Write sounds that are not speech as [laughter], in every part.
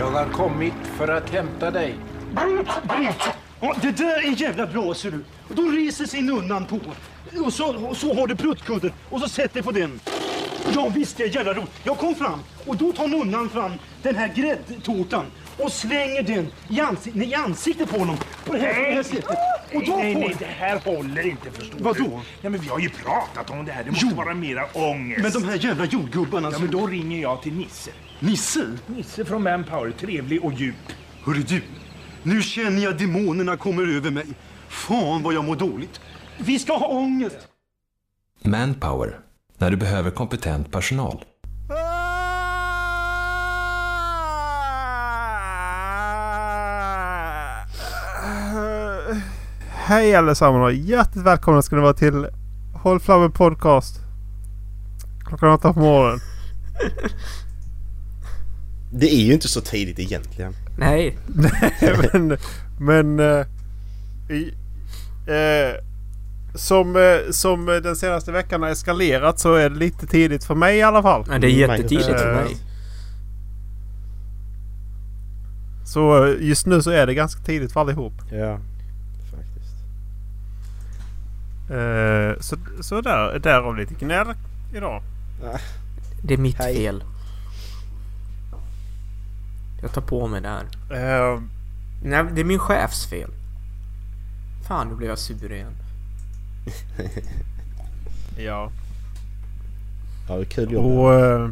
Jag har kommit för att hämta dig. Brut, brut! Ja, det där är jävla bra ser du. Och då reser sig nunnan på. Och så, och så har du pruttkudden och så sätter dig på den. Ja visst det är jävla roligt. Jag kom fram och då tar nunnan fram den här gräddtårtan och slänger den i, ansik nej, i ansiktet på honom. På det här, på det här sättet. Och då nej, får... nej, det här håller inte förstår Vadå? du. Ja, men vi har ju pratat om det här. Det måste Jo. vara mera ångest. Men de här jävla jordgubbarna Ja, men då ringer jag till Nisse. Nisse? Nisse från Manpower. Trevlig och djup. Hörru du, nu känner jag demonerna kommer över mig. Fan vad jag mår dåligt. Vi ska ha ångest. Manpower, när du behöver kompetent personal. Hej allesammans och hjärtligt välkomna ska ni vara till Håll Flammen Podcast. Klockan åtta på morgonen. Det är ju inte så tidigt egentligen. Nej. [laughs] men men eh, i, eh, som, eh, som den senaste veckan har eskalerat så är det lite tidigt för mig i alla fall. Men det är jättetidigt för mig. Så eh, just nu så är det ganska tidigt för allihop. Ja, faktiskt. Eh, så, så där, därav lite gnäll idag. Det är mitt Hej. fel. Jag tar på mig det här. Eh, Nej, det är min chefs fel. Fan, nu blev jag sur igen. [laughs] ja. Ja, det är kul jobb. Och... Eh,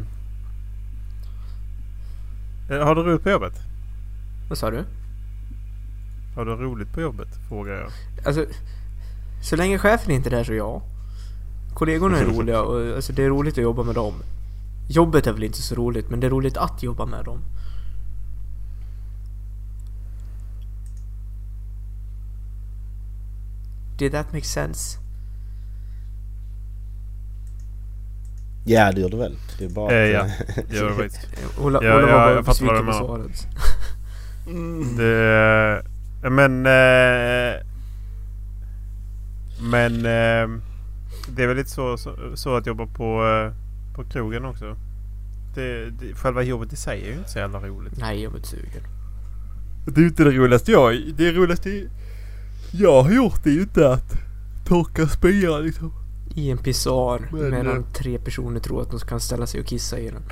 har du roligt på jobbet? Vad sa du? Har du roligt på jobbet? Frågar jag. Alltså, så länge chefen inte är där så ja. Kollegorna är roliga och alltså, det är roligt att jobba med dem. Jobbet är väl inte så roligt, men det är roligt att jobba med dem. Did that make sense? Ja, det gör det väl. Det är bara Eh, att, ja, eh, det gör det faktiskt. Ola, Ja, Ola var ja, bara jag fattar vad du menar. svaret. Det, men... Eh, men... Eh, det är väl lite så, så, så att jobba på, eh, på krogen också. Det, det, själva jobbet i sig är ju inte så jävla roligt. Nej, jobbet suger. Det är ju inte det roligaste jag... Det roligaste jag har gjort är ju inte att torka spya liksom. I en pissoar Men, medan eh, tre personer tror att de kan ställa sig och kissa i den.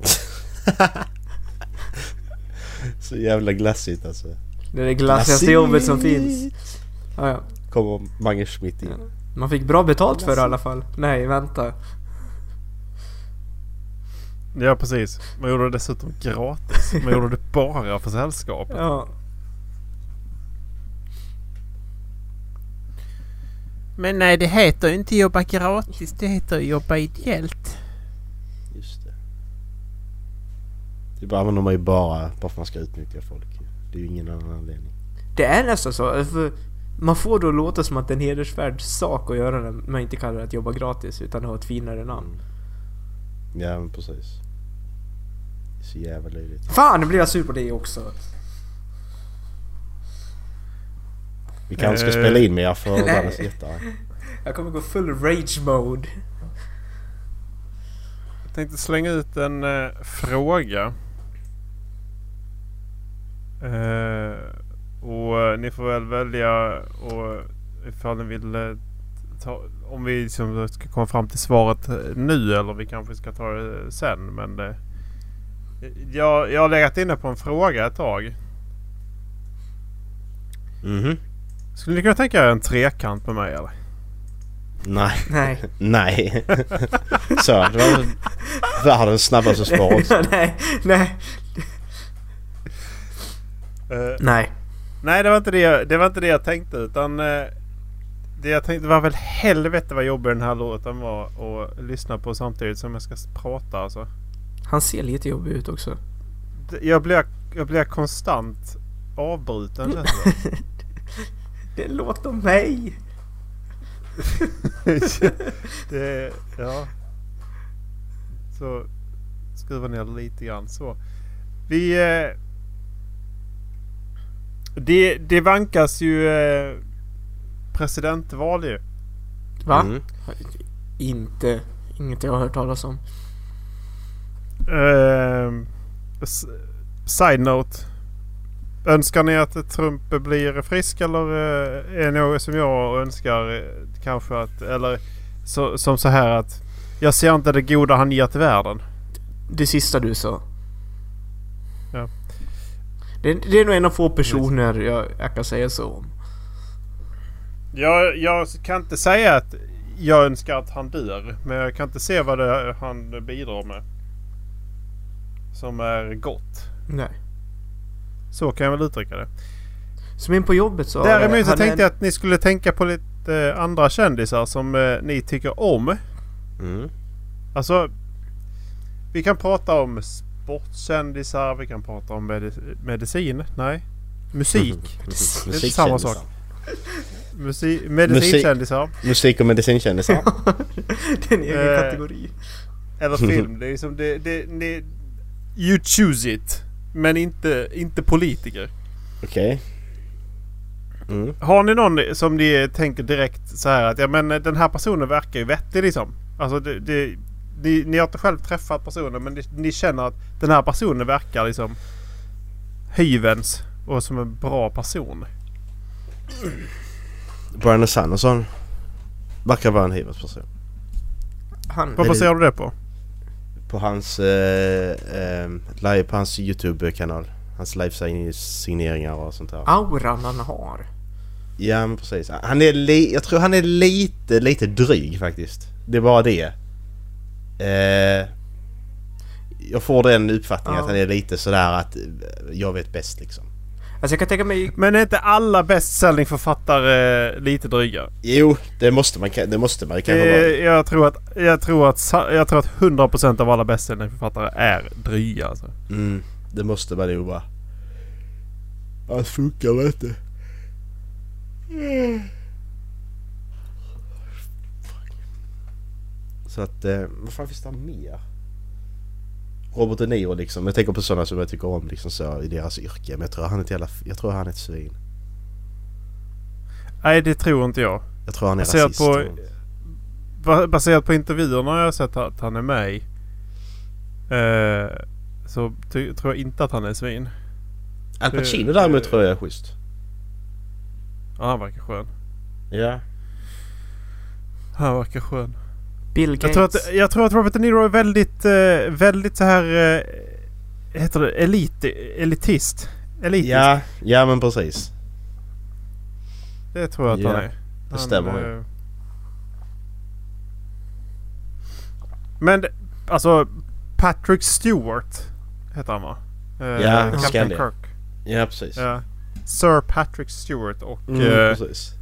[laughs] så jävla glassigt alltså. Det är det glassigaste Glassigt. jobbet som finns. Ja, ja. Kommer Mange Schmidt in. Ja. Man fick bra betalt för det i alla fall. Nej, vänta. Ja precis. Man gjorde det dessutom gratis. Man gjorde det bara för sällskapet. Ja. Men nej det heter ju inte jobba gratis. Det heter jobba ideellt. Just det. Det använder man ju bara, bara för att man ska utnyttja folk. Det är ju ingen annan anledning. Det är nästan så. För man får då låta som att det är en hedersvärd sak att göra när man inte kallar det att jobba gratis utan ha ett finare namn. Ja, men precis. Det är så jävla löjligt. Fan, nu blir jag sur på det också. Vi kanske ska Eh. spela in mer för världens jättar. Jag kommer gå full rage mode. Jag tänkte slänga ut en eh, fråga. Eh, och eh, ni får väl välja och ifall ni vill eh, ta, om vi liksom ska komma fram till svaret eh, nu eller vi kanske ska ta det sen. Men det, jag, jag har legat inne på en fråga ett tag. Mhm. Skulle ni kunna tänka er en trekant med mig eller? Nej. Nej. [laughs] Nej. [laughs] så, det var världens snabbaste svar [laughs] också. nej, nej, Eh, nej. Nej, det var inte det, jag- det, var inte det jag tänkte. Utan eh, det jag tänkte var väl helvete vad jobbig den här låten var att lyssna på samtidigt som jag ska prata alltså. Han ser lite jobbig ut också. Jag blir, jag blir konstant avbruten. Det låter mig. [laughs] det, ja. Så skruva ner lite grann så. Vi... Eh, det, det vankas ju eh, presidentval ju. Va? Mm. Inte. Inget jag har hört talas om. Ehm, s- side note. Önskar ni att Trump blir frisk eller eh, är det något som jag önskar eh, kanske att... Eller så, som så här att jag ser inte det goda han ger till världen. Det sista du sa. Ja. Det, det är nog en av få personer jag, jag kan säga så om. Jag, jag kan inte säga att jag önskar att han dör. Men jag kan inte se vad det, han bidrar med. Som är gott. Nej. Så kan jag väl uttrycka det. Som in på jobbet så... Däremot så tänkte jag att ni skulle tänka på lite eh, andra kändisar som eh, ni tycker om. Mm. Alltså, vi kan prata om sportkändisar, vi kan prata om medi- medicin. Nej, musik. [laughs] Det är samma sak. Musi- medicinkändisar. Musik och medicinkändisar. [laughs] Det är en egen Eh, kategori. Eller film. Det är som det, det, det... You choose it. Men inte, inte politiker. Okej. Mm. Har ni någon som ni tänker direkt så här att ja men den här personen verkar ju vettig liksom. Alltså det, det, ni, ni har inte själv träffat personen men ni, ni känner att den här personen verkar liksom hyvens och som en bra person. Brian Sanderson verkar vara en hyvens person. Han... Vad det- baserar du det på? På hans, eh, eh, live, på hans YouTube-kanal. Hans livesigneringar och sånt där. Auran han har. Ja men precis. Han är li- jag tror han är lite, lite dryg faktiskt. Det är bara det. Eh, jag får den uppfattningen Ja. att han är lite sådär att eh, jag vet bäst liksom. Alltså jag kan tänka mig... Men är inte alla bästsäljningsförfattare lite dryga? Jo, det måste man, det måste man kanske vara. Det, jag, tror att, jag, tror att, sa- jag tror att 100% av alla bästsäljningsförfattare är dryga alltså. Mm, det måste man nog vara. Annars funkar inte. Så att, eh, vad fan finns det mer? Robert De Niro liksom. Jag tänker på sådana som jag tycker om liksom så i deras yrke. Men jag tror han är ett jävla, jag tror han är ett svin. Nej det tror inte jag. Jag tror han är Baserat rasist. på- Ba- Baserat på intervjuerna jag har sett att han är med i. Eh, så tror jag inte att han är svin. Al Pacino däremot tror jag är schysst. Ja, han verkar skön. Ja. Han verkar skön. Bill Gates. Jag tror, att, jag tror att Robert De Niro är väldigt, eh, väldigt så här... Eh, heter det elit, elitist? Elitisk. Ja, ja men precis. Det tror jag att Ja, han är. Han, stämmer. eh, Men det- alltså Patrick Stewart heter han va? Eh, Ja, Captain skallig. Kirk. Ja precis. Ja. Sir Patrick Stewart och, Mm, eh, precis.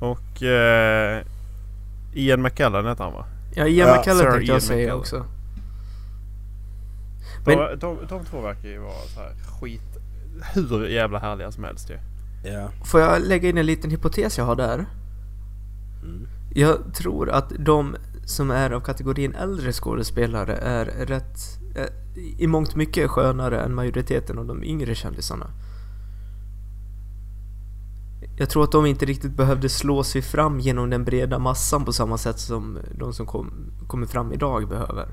och eh, Ian McKellen heter han va? Ja, Ian Ja, McKellen Sir tänkte jag säga också. De, Men- de, de två verkar ju vara så här skit... Hur jävla härliga som helst ju. Ja. Får jag lägga in en liten hypotes jag har där? Mm. Jag tror att de som är av kategorin äldre skådespelare är rätt... eh, I mångt mycket skönare än majoriteten av de yngre kändisarna. Jag tror att de inte riktigt behövde slå sig fram genom den breda massan på samma sätt som de som kom, kommer fram idag behöver.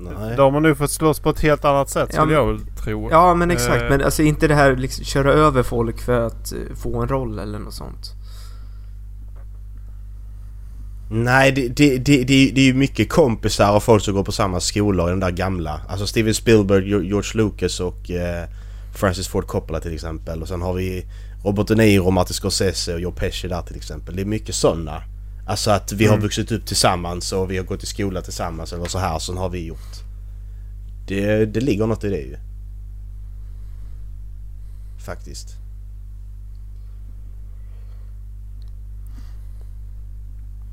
Nej. De har nu fått slåss på ett helt annat sätt Ja, skulle jag väl tro. Ja men exakt, Eh. men alltså inte det här liksom köra över folk för att eh, få en roll eller något sånt. Nej, det, det, det, det, det är ju mycket kompisar och folk som går på samma skolor i den där gamla. Alltså Steven Spielberg, George Lucas och eh, Francis Ford Coppola till exempel. Och sen har vi Robert De Niro, Martin Scorsese och Joe Pesci där till exempel. Det är mycket sådana. Alltså att vi har Mm. vuxit upp tillsammans och vi har gått i skola tillsammans eller så här. Så har vi gjort. Det, det ligger något i det ju. Faktiskt.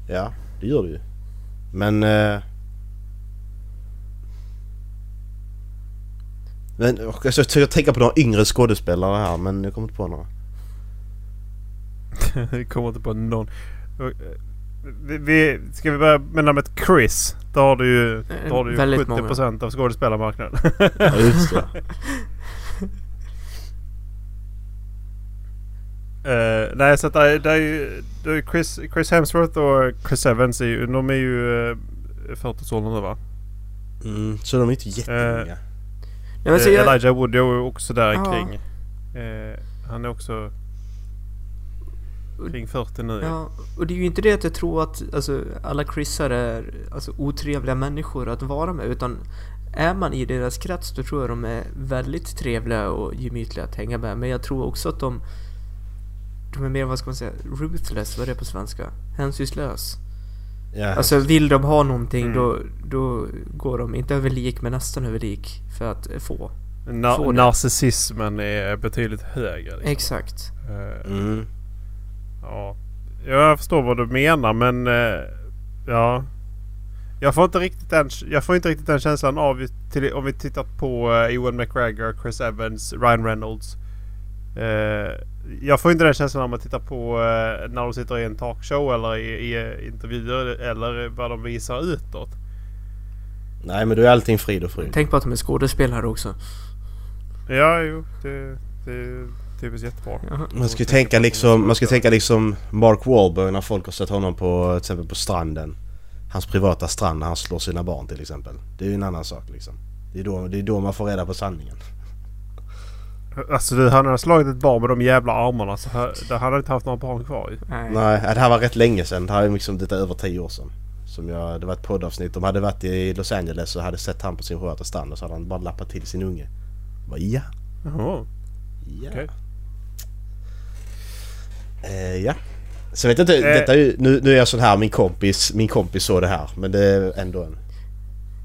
Ja, det gör det ju. Men... Eh, men och jag ska tänka på några yngre skådespelare här men jag kommer inte på några. [laughs] Vi kommer inte på någon. Eh, Vi, vi, ska vi börja med namnet Chris? Då har du ju, då har du ju Väldigt 70% av skådespelarmarknaden. Ja, just det. [laughs] Eh, nej så att det är, det är ju det är Chris, Chris Hemsworth och Chris Evans är ju, de är ju uh, 40-årsåldern nu va? Mm, så de är inte jättemånga. Nej, så Eh, jag, Elijah Wood är också där Ja. kring. Eh, han är också kring 40 nu. ja, och det är ju inte det att jag tror att alltså, alla Chrisar är alltså, otrevliga människor att vara med utan är man i deras krets då tror jag de är väldigt trevliga och gemytliga att hänga med. Men jag tror också att de de är mer, vad ska man säga, ruthless, vad är det på svenska? Hänsynslös. Ja, Alltså vill de ha någonting Mm. då, då går de inte över lik men nästan över lik för att få. Na- det. narcissismen är betydligt högre. Liksom. Exakt. Eh, mm. Ja, jag förstår vad du menar men eh, ja. Jag får inte riktigt den, jag får inte riktigt den känslan av till, om vi tittar på eh, Ewan McGregor, Chris Evans, Ryan Reynolds. Eh, jag får inte den känslan om man tittar på eh, när de sitter i en talkshow eller i, i eh, intervjuer eller vad de visar utåt. Nej men då är allting frid och fröjd. Tänk på att de är skådespelare också. Ja, jo, det, det är typiskt jättebra. Man ska ju tänka liksom, man ska tänka liksom Mark Wahlberg när folk har sett honom på till exempel på stranden. Hans privata strand när han slår sina barn till exempel. Det är ju en annan sak liksom. Det är då, det är då man får reda på sanningen. Alltså du, han hade slagit ett barn med de jävla armarna så där hade han inte haft några barn kvar ju. Nej. Nej, det här var rätt länge sedan. Det här är liksom detta över tio år sedan. Som jag, det var ett poddavsnitt. De hade varit i Los Angeles och hade sett han på sin privata strand och så hade han bara lappat till sin unge. Bara, ja, Jaha. ja. Okej. Eh, ja. Så vet jag inte, Eh. detta är ju, nu, nu är jag sån här, min kompis, min kompis såg det här. Men det är ändå en...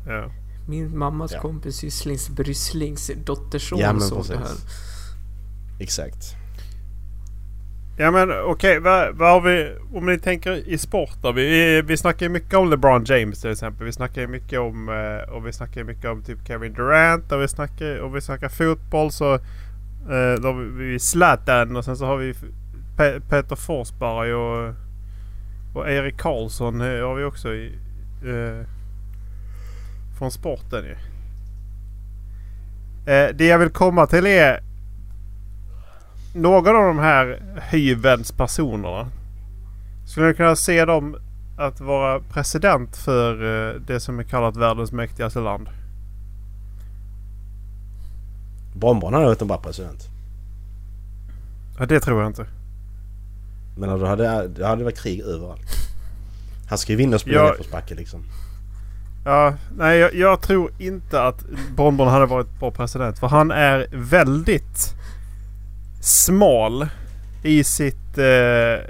Ja. Min mammas Ja. kompis sysslings brysslings dotterson Ja, såg precis. det här. Exakt. Ja men okej, vad, vad har vi... Om ni tänker i sport då. Vi, vi snackar ju mycket om LeBron James till exempel. Vi snackar ju mycket om... eh, Och vi snackar mycket om typ Kevin Durant. Och vi snackar, och vi snackar fotboll så... eh, Då har vi Zlatan och sen så har vi Pe- Peter Forsberg och... Och Erik Karlsson eh, har vi också i... Eh, från sporten ju. Eh, det jag vill komma till är någon av de här hyvens personerna. Skulle ni kunna se dem att vara president för eh, det som är kallat världens mäktigaste land? Bonbon hade varit en bra president. Ja, det tror jag inte. Men då hade det hade varit krig överallt. Han ska ju vinna och spela Ja. nedförsbacke liksom. Ja, nej jag, jag tror inte att Bonbon hade varit bra president. För han är väldigt smal i sitt... Eh,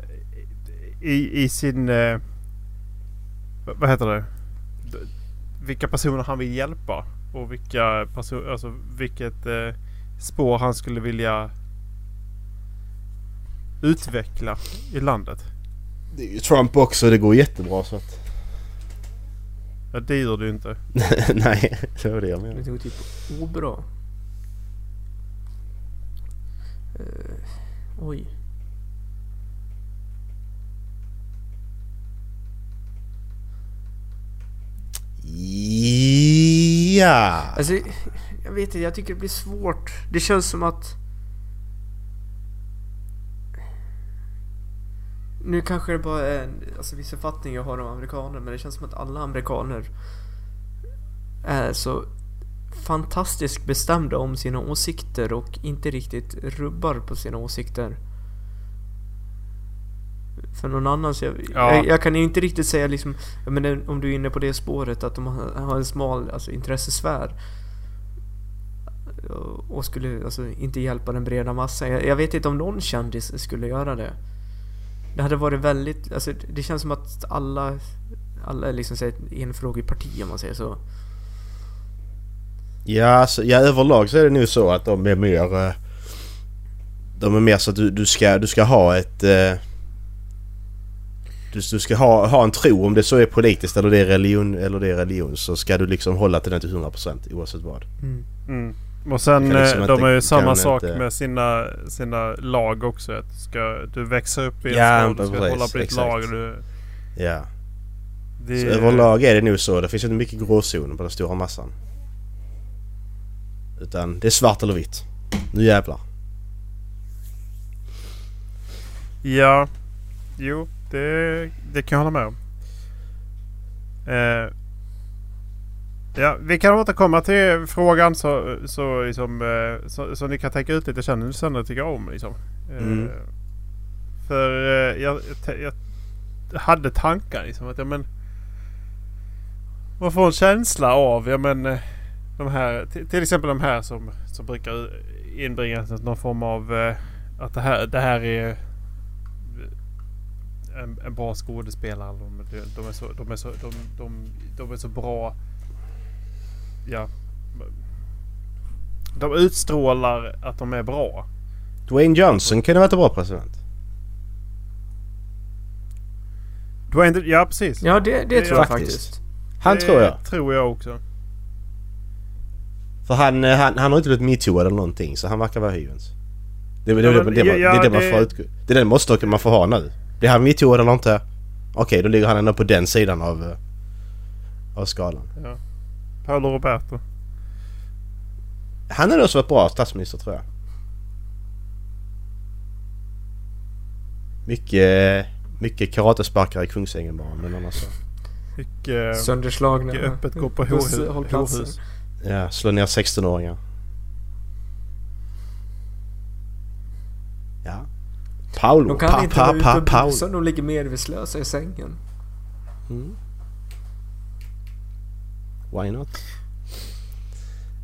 i, I sin... Eh, vad- heter det? Vilka personer han vill hjälpa. Och vilka personer... Alltså vilket eh, spår han skulle vilja utveckla i landet. Det är ju Trump också, det går jättebra så att... Ja, det gör det ju inte. [laughs] Nej, det var det jag Det menade. tog typ obra. Uh, oj. Ja. Alltså, jag vet inte, jag tycker det blir svårt. Det känns som att... Nu kanske det bara är en alltså, viss uppfattning jag har om amerikaner, men det känns som att alla amerikaner är så fantastiskt bestämda om sina åsikter och inte riktigt rubbar på sina åsikter. För någon annan så jag, Ja. jag, jag kan ju inte riktigt säga liksom, menar, om du är inne på det spåret att de har, en smal alltså, intressesfär. Och- Och skulle alltså inte hjälpa den breda massan. Jag, jag vet inte om någon kändis skulle göra det. Det hade varit väldigt, alltså det känns som att alla, alla är liksom enfrågeparti om man säger så. Ja, alltså, ja, överlag så är det nu så att de är mer... eh, De är mer så att du, du, ska, du ska ha ett... eh, Du, du ska ha, ha en tro, om det så är politiskt eller det är religion, eller det är religion så ska du liksom hålla till den till 100% oavsett vad. Mm. Och sen liksom eh, de är ju samma sak inte- med sina, sina lag också. Att ska, du växer upp i en Ja, stad, du ska precis, hålla på ditt exakt. lag. Du, Ja. det, Så överlag är det nu så. Det finns inte mycket gråzoner på den stora massan. Utan det är svart eller vitt. Nu jävlar. Ja, jo det, det kan jag hålla med om. Eh, Ja, vi kan återkomma till frågan så, så, liksom, eh, så, så ni kan tänka ut lite sen ni tycker om. Liksom. Eh, Mm. För eh, jag, jag, hade tankar liksom att ja, men, man får en känsla av ja, men, de här, till, exempel de här som, som brukar inbringa någon form av att det här, det här är en, en bra skådespelare. De, de, är så, de, är så, de, de, de är så bra. Ja. De utstrålar att de är bra. Dwayne Johnson kunde varit en bra president. Dwayne, ja precis. Ja, det, det tror jag Faktiskt. faktiskt. Han det tror jag. tror jag också. För han, eh, han, han har inte blivit metooad eller någonting så han verkar vara hyvens. Det, det, Ja, det, det, det, ja, det är det man får utgå... Det är den måste man får ha nu. Blir han metooad eller inte? Okej, då ligger han ändå på den sidan av, eh, av skalan. Paolo Roberto. Han är nog så ett bra statsminister tror jag. Mycket, mycket karatesparkar i Kungsängen bara men annars så. Mycket, Sönderslagna mycket öppet gå på horhus. Ja, slå ner 16-åringar. Ja. Paolo. De kan pa, inte pa, pa, och Paolo. de ligger medvetslösa i sängen. Mm. Why not?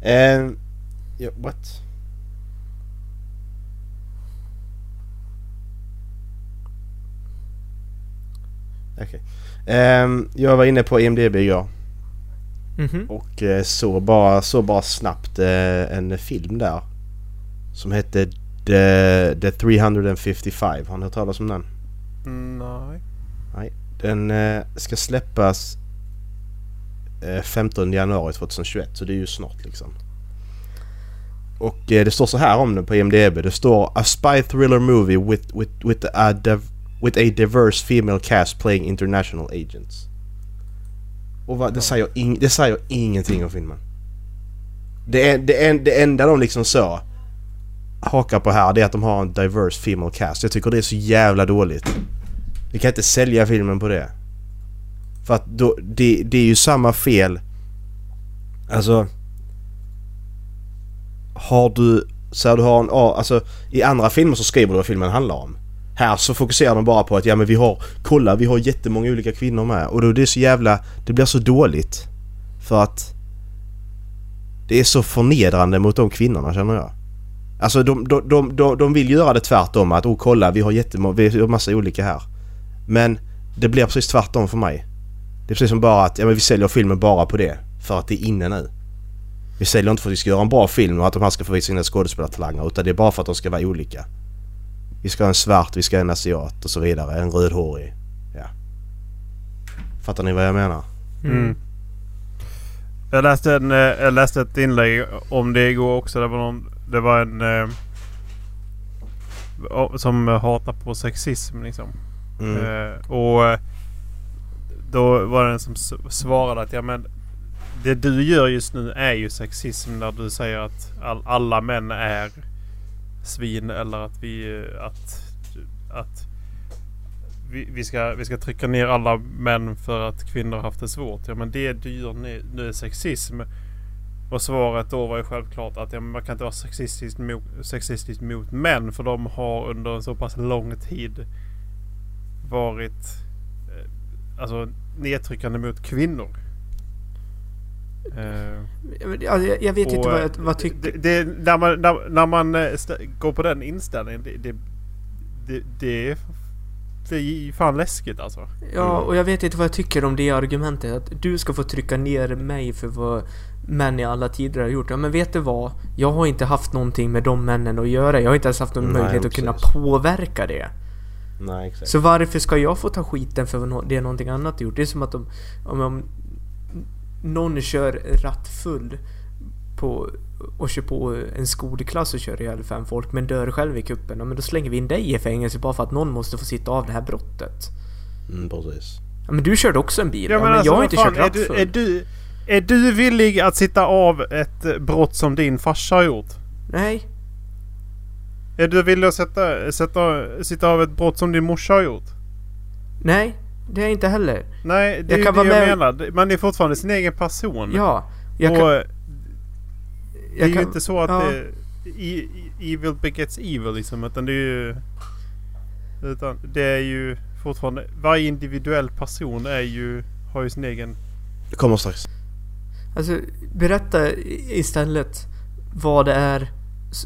Eh, ja, what? Okej. Ehm, jag var inne på IMDB igår Mhm. och eh, såg bara, så bara snabbt eh, en film där. Som hette The, The 355. Har ni hört talas om den? Mm, nej. Den eh, ska släppas eh, 15 januari 2021 så det är ju snart liksom. Och eh, det står så här om den på IMDB. Det står A spy thriller movie with, with, with, a, div- with a diverse female cast playing international agents. Och vad, det, säger ing, det säger ingenting om filmen. Det, är, det, är, det enda de liksom så hakar på här det är att de har en diverse female cast. Jag tycker det är så jävla dåligt. Vi kan inte sälja filmen på det. För att då, det, det är ju samma fel. Alltså... Har du... Så här, du har en A, alltså i andra filmer så skriver du vad filmen handlar om. Här så fokuserar de bara på att ja men vi har... Kolla vi har jättemånga olika kvinnor med. Och då är det så jävla... Det blir så dåligt. För att... Det är så förnedrande mot de kvinnorna känner jag. Alltså de, de, de, de, de vill göra det tvärtom att oh kolla vi har jättemånga, vi har massa olika här. Men det blir precis tvärtom för mig. Det är precis som bara att ja, men vi säljer filmen bara på det. För att det är inne nu. Vi säljer inte för att vi ska göra en bra film och att de här ska få visa sina skådespelartalanger. Utan det är bara för att de ska vara olika. Vi ska ha en svart, vi ska ha en asiat och så vidare. En rödhårig. Ja. Fattar ni vad jag menar? Mm. Jag, läste en, eh, jag läste ett inlägg om det igår också. Det var, någon, det var en... Eh, som hatar på sexism liksom. Mm. Eh, och då var det en som svarade att ja men det du gör just nu är ju sexism när du säger att all, alla män är svin eller att vi att, att vi, vi, ska, vi ska trycka ner alla män för att kvinnor har haft det svårt. Ja men det du gör nu, nu är sexism. Och svaret då var ju självklart att ja, man kan inte vara sexistisk mot, sexistisk mot män för de har under en så pass lång tid varit alltså nedtryckande mot kvinnor. Eh, Jag vet- alltså, jag, jag vet inte och, vad eh, jag vad tycker. Det, det, när man, när, när man eh, stä- går på den inställningen det, det, det, det, är- det är ju fan läskigt alltså. Ja, och jag vet inte vad jag tycker om det argumentet. Att du ska få trycka ner mig för vad män i alla tider har gjort. Ja, men vet du vad? Jag har inte haft någonting med de männen att göra. Jag har inte ens haft någon Nej, möjlighet att kunna precis. påverka det. Nej exakt. Så varför ska jag få ta skiten för det är någonting annat gjort? Det är som att om, om, om någon kör rattfull på, och kör på en skolklass och kör ihjäl fem folk men dör själv i kuppen. Ja, men då slänger vi in dig i fängelse bara för att någon måste få sitta av det här brottet. Mm, precis. Ja, men du körde också en bil. Ja, men, alltså, jag har inte fan, kört är du, rattfull. är, du, är du villig att sitta av ett brott som din farsa har gjort? Nej. Är du villig att sätta, sätta, sitta av ett brott som din morsa har gjort? Nej, det är jag inte heller. Nej, det Jag är kan ju det vara jag med- menar. Man är fortfarande sin egen person. Ja, Jag och kan, det är jag ju kan, inte så att ja. det, evil begets evil liksom. Utan det är ju... Utan det är ju fortfarande... Varje individuell person är ju... Har ju sin egen... Det kommer strax. Alltså, berätta istället vad det är,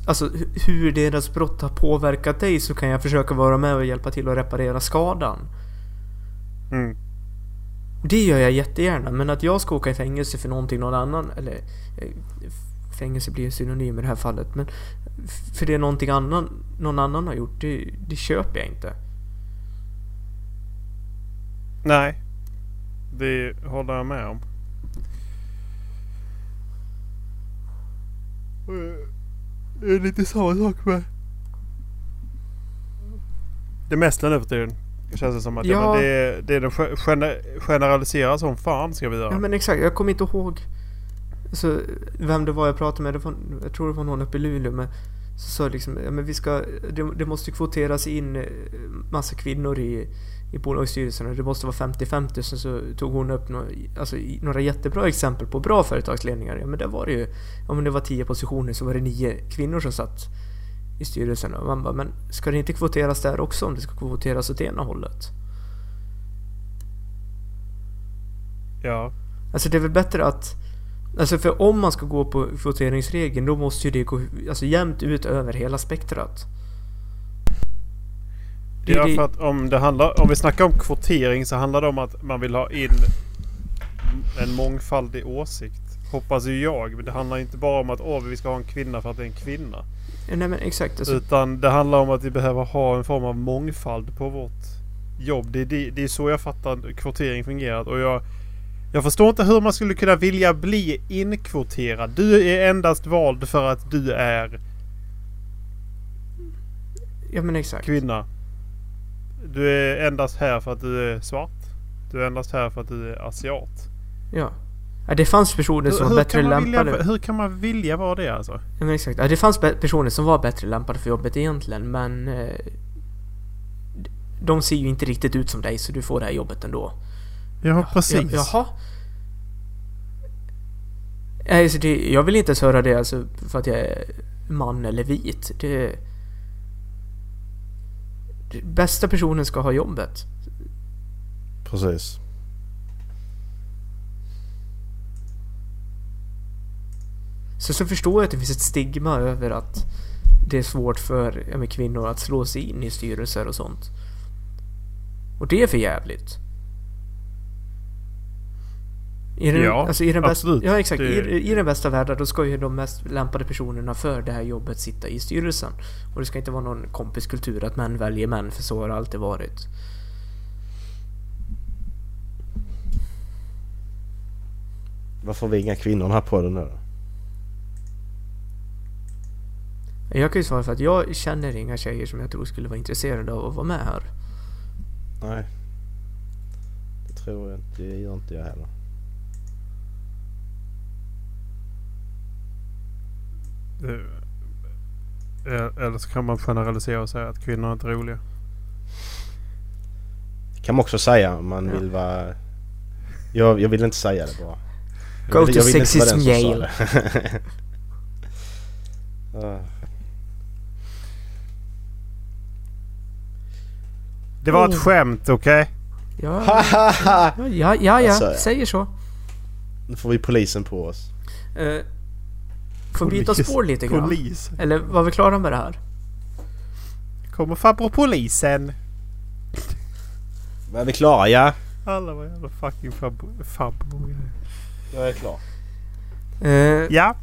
alltså hu- hur deras brott har påverkat dig så kan jag försöka vara med och hjälpa till att reparera skadan. Mm. Det gör jag jättegärna, men att jag ska åka i fängelse för någonting någon annan, eller eh, fängelse blir ju synonym i det här fallet, men för det är någonting annan, någon annan har gjort, det, det köper jag inte. Nej. Det håller jag med om. Det är lite samma sak med... Det mesta nu för tiden. Känns det som att Ja. ja. men det, är- det är de ge- gener- generaliserar som fan ska vi göra. Ja men exakt, jag kommer inte ihåg så, vem det var jag pratade med. Var, jag tror det var någon uppe i Luleå. Men, så sa liksom, ja, men vi ska, det, det måste kvoteras in eh, massa kvinnor i, i bolagsstyrelserna. Det måste vara 50-50. Sen så tog hon upp några, alltså, några jättebra exempel på bra företagsledningar. Ja men det var det ju. Om det var 10 positioner så var det 9 kvinnor som satt i styrelsen. Och man bara, men ska det inte kvoteras där också om det ska kvoteras åt ena hållet? Ja. Alltså det är väl bättre att... Alltså för om man ska gå på kvoteringsregeln då måste ju det gå alltså, jämnt ut över hela spektrat. Det är Ja, för att om det handlar... Om vi snackar om kvotering så handlar det om att man vill ha in en mångfaldig åsikt. Hoppas ju jag. Men det handlar inte bara om att åh, vi ska ha en kvinna för att det är en kvinna. Nej men exakt. Alltså, Utan det handlar om att vi behöver ha en form av mångfald på vårt jobb. Det det, det är så jag fattar kvotering fungerar. Och jag, jag förstår inte hur man skulle kunna vilja bli inkvoterad. Du är endast vald för att du är ja men exakt. kvinna. Du är endast här för att du är svart. Du är endast här för att du är asiat. Ja. ja. Det fanns personer som var bättre lämpade. vilja, hur kan man vilja vara det alltså? Ja, men exakt. Ja, det fanns personer som var bättre lämpade för jobbet egentligen men... Eh, de ser ju inte riktigt ut som dig så du får det här jobbet ändå. Ja, precis. Ja, jaha. Alltså det, jag vill inte ens höra det alltså för att jag är man eller vit. Det, det bästa personen ska ha jobbet. Precis. Så, så förstår jag att det finns ett stigma över att det är svårt för ja, kvinnor att slå sig in i styrelser och sånt. Och det är för jävligt. I den, Ja, alltså i den bästa, absolut. Ja exakt. Det- I, I den bästa världen då ska ju de mest lämpade personerna för det här jobbet sitta i styrelsen. Och det ska inte vara någon kompiskultur att män väljer män för så har det alltid varit. Varför har vi inga kvinnor den här podden nu då? Jag kan ju svara för att jag känner inga tjejer som jag tror skulle vara intresserade av att vara med här. Nej. Det tror jag inte. Det gör inte jag heller. Eller så kan man generalisera och säga att kvinnor inte är roliga. Det kan man också säga om man Ja. vill vara... Jag, jag vill inte säga det bara. Go to jag vara sexism Yale. det. [laughs] Ah. Det var Oh. ett skämt, okej? Ja, [laughs] ja, ja, ja, ja. Alltså, säger så. nu får vi polisen på oss. Uh, får byta spår lite grann. Polis. Eller var vi klara med det här? Kommer farbror polisen. Men är vi klara? Ja. Alla var jävla fucking farbror. farbror. Jag är klar. Uh, Ja.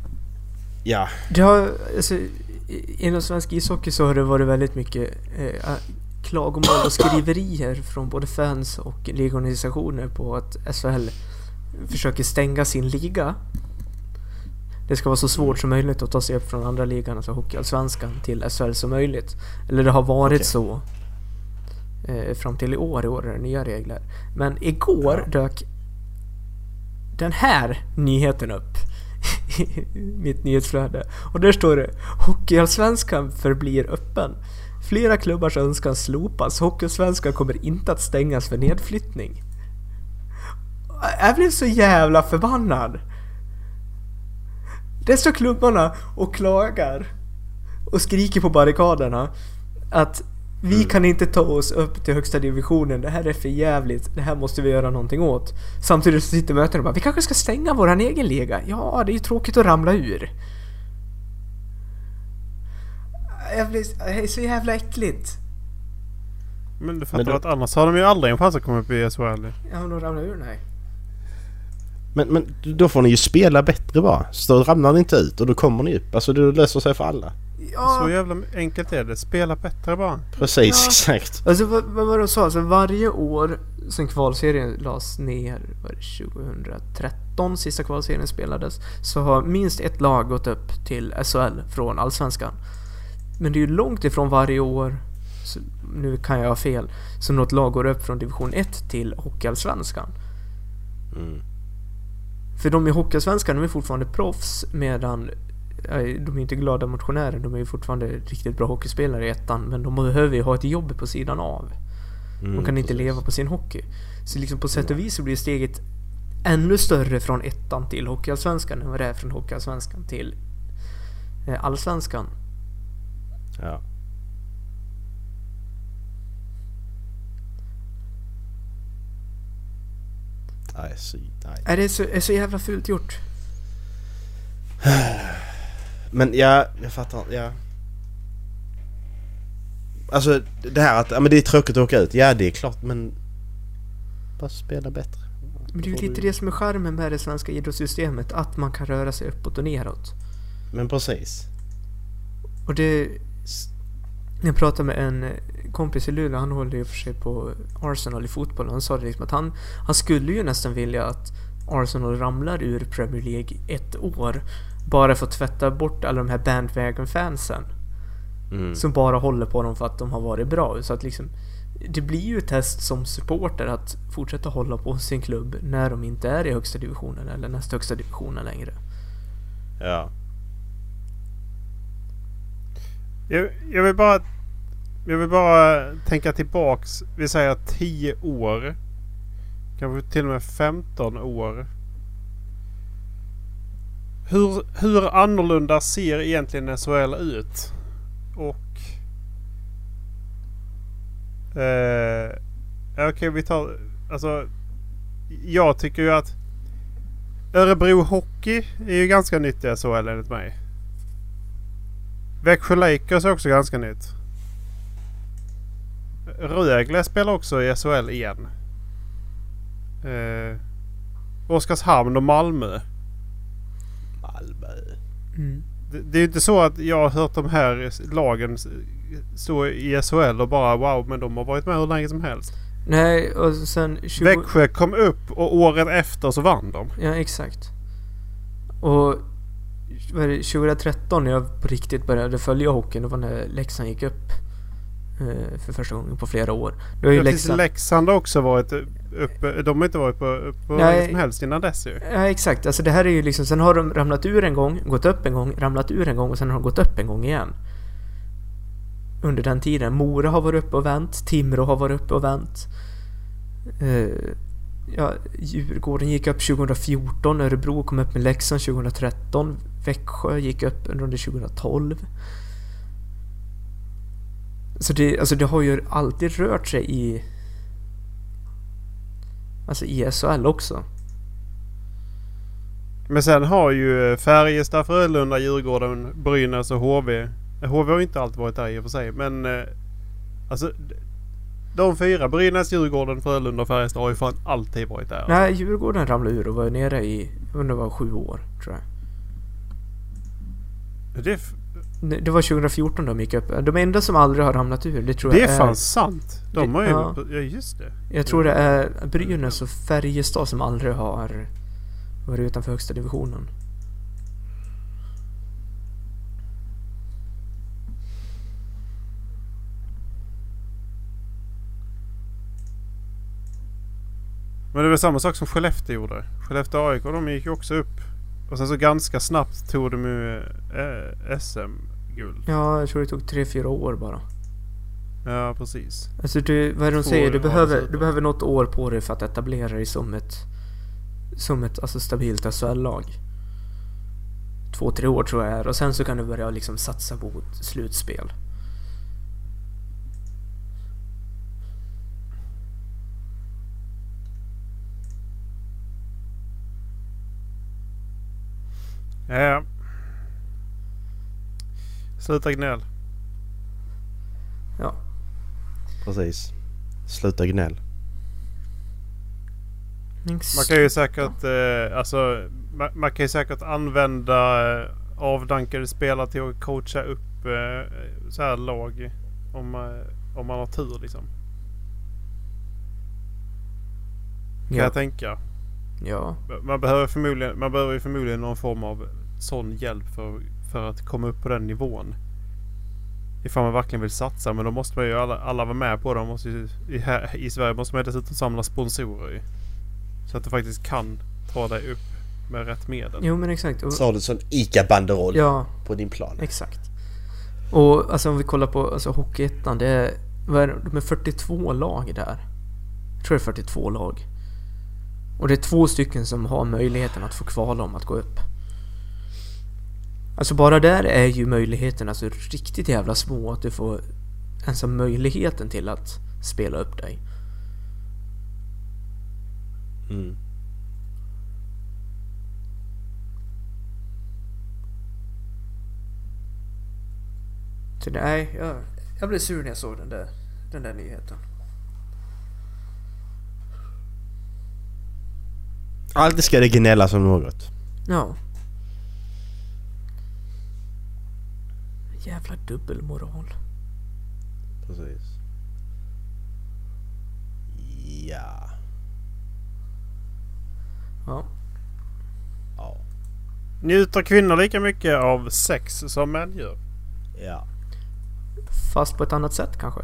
Ja. det har, alltså, i- inom svensk ishockey så har det varit väldigt mycket eh, klagomål och skriverier från både fans och ligorganisationer på att SHL försöker stänga sin liga. Det ska vara så svårt som möjligt att ta sig upp från andra ligan, alltså Hockeyallsvenskan, till SHL som möjligt. Eller det har varit Okej. så eh, fram till i år. I år är det nya regler. Men igår dök den här nyheten upp i mitt nyhetsflöde. Och där står det Hockeyallsvenskan förblir öppen. Flera klubbars önskan slopas. Hockeyallsvenskan kommer inte att stängas för nedflyttning. Jag blev så jävla förbannad. Där står klubbarna och klagar och skriker på barrikaderna att vi kan inte ta oss upp till högsta divisionen, det här är för jävligt. det här måste vi göra någonting åt. Samtidigt så sitter mötena och bara, vi kanske ska stänga våran egen liga? Ja, det är ju tråkigt att ramla ur. Jag blir, det är så jävla äckligt. Men du fattar Men då- att annars har de ju aldrig en chans att komma upp i SHL. Ja, men de ramlar ur, nej. Men, men då får ni ju spela bättre bara. Så då ramlar ni inte ut och då kommer ni upp. Alltså det löser sig för alla. Ja, Så jävla enkelt är det. Spela bättre bara. Precis, Ja. exakt. Alltså vad, vad var det de sa? Alltså varje år sen kvalserien lades ner, var det 2013 sista kvalserien spelades, så har minst ett lag gått upp till SHL från Allsvenskan. Men det är ju långt ifrån varje år, så, nu kan jag ha fel, som något lag går upp från division 1 till Hockeyallsvenskan. Mm. För de i Hockeyallsvenskan, de är fortfarande proffs medan eh, de är inte glada motionärer, de är ju fortfarande riktigt bra hockeyspelare i ettan men de behöver ju ha ett jobb på sidan av. Mm, De kan inte precis. leva på sin hockey. Så liksom på sätt och vis så blir steget ännu större från ettan till Hockeyallsvenskan än vad det är från Hockeyallsvenskan till eh, Allsvenskan. Ja. Nej, så, nej. Är det så, är så jävla fult gjort? [sighs] Men ja, jag fattar. Ja. Alltså det här att ja, men det är tråkigt att åka ut. Ja, det är klart men... Bara spela bättre. Men det är ju lite det som är charmen med det svenska idrottssystemet, att man kan röra sig uppåt och neråt. Men precis. Och det... Jag pratade med en kompis i Luleå, han håller ju för sig på Arsenal i fotboll. Han sa det liksom att han, han skulle ju nästan vilja att Arsenal ramlar ur Premier League ett år. Bara för att tvätta bort alla de här bandwagon-fansen. Mm. Som bara håller på dem för att de har varit bra. Så att liksom, det blir ju ett test som supporter att fortsätta hålla på sin klubb när de inte är i högsta divisionen eller näst högsta divisionen längre. Ja. Jag, jag vill bara... Jag vill bara tänka tillbaks. Vi säger 10 år. Kanske till och med 15 år. Hur, hur annorlunda ser egentligen SHL ut? Och... Eh, Okej, okay, vi tar... Alltså... Jag tycker ju att... Örebro Hockey är ju ganska nytt i SHL enligt mig. Växjö Lakers är också ganska nytt. Rögle spelar också i SHL igen. Eh, Oskarshamn och Malmö. Malmö. Mm. Det, det är ju inte så att jag har hört de här lagen stå i SHL och bara wow men de har varit med hur länge som helst. Nej, och sen... 20... Växjö kom upp och året efter så vann de. Ja, exakt. Och vad är det, 2013 när jag på riktigt började följa hockeyn, det var när Leksand gick upp för första gången på flera år. Det var ju Leksand... Leksand har också varit uppe. De har inte varit på, på Nej. som helst innan dess ju. Ja, exakt. Alltså det här är ju liksom, sen har de ramlat ur en gång, gått upp en gång, ramlat ur en gång och sen har de gått upp en gång igen. Under den tiden. Mora har varit uppe och vänt, Timrå har varit uppe och vänt. Eh, ja, Djurgården gick upp 2014, Örebro kom upp med Leksand 2013, Växjö gick upp under 2012. Så det, alltså det har ju alltid rört sig i... Alltså i SHL också. Men sen har ju Färjestad, Frölunda, Djurgården, Brynäs och HV. HV har inte alltid varit där i och för sig men eh, alltså de fyra, Brynäs, Djurgården, Frölunda och Färjestad har ju fan alltid varit där. Nej, Djurgården ramlade ur och var nere i, jag undrar var sju år, tror jag. Det, Det det var 2014 de gick upp. De enda som aldrig har ramlat ur, det tror det jag är fan sant. De Det- har ju... ja. Ja just det. Jag tror det är Brynäs och Färjestad som aldrig har varit utanför högsta divisionen. Men det är väl samma sak som Skellefteå gjorde. Skellefteå AIK de gick ju också upp. Och sen så ganska snabbt tog de ju eh, SM-guld. Ja, jag tror det tog 3-4 år bara. Ja precis. Alltså du, vad är det de säger? Du behöver, du behöver något år på dig för att etablera dig som ett som ett alltså, stabilt SHL-lag. två, tre år tror jag är. Och sen så kan du börja liksom satsa på slutspel. Ja. Sluta gnäll. Ja. Precis. Sluta gnäll. Man kan ju säkert, eh, alltså, man, man kan ju säkert använda eh, avdankade spelare till att coacha upp eh, så här lag. Om, eh, om man har tur liksom. Kan Ja. jag tänka. Ja. Man behöver förmodligen, man behöver ju förmodligen någon form av sån hjälp för, för att komma upp på den nivån. Ifall man verkligen vill satsa. Men då måste man ju alla, alla vara med på det. Man Måste ju, i, här, I Sverige måste man dessutom samla sponsorer ju. Så att du faktiskt kan ta dig upp med rätt medel. Jo men exakt. Och, Så har du en sån ICA-banderoll ja, på din plan. exakt. Och alltså om vi kollar på alltså, Hockeyettan. Det är, vad är det, de är 42 lag där. Jag tror det är 42 lag. Och det är två stycken som har möjligheten att få kvala om att gå upp. Alltså bara där är ju möjligheten alltså riktigt jävla små att du får ens ha möjligheten till att spela upp dig. Mm. Så nej, jag, jag blev sur när jag såg den där, den där nyheten. Alltid ska det gnällas om något. Ja. Jävla dubbelmoral. Precis. Ja. Ja. Ja. Njuter kvinnor lika mycket av sex som män gör? Ja. Fast på ett annat sätt kanske.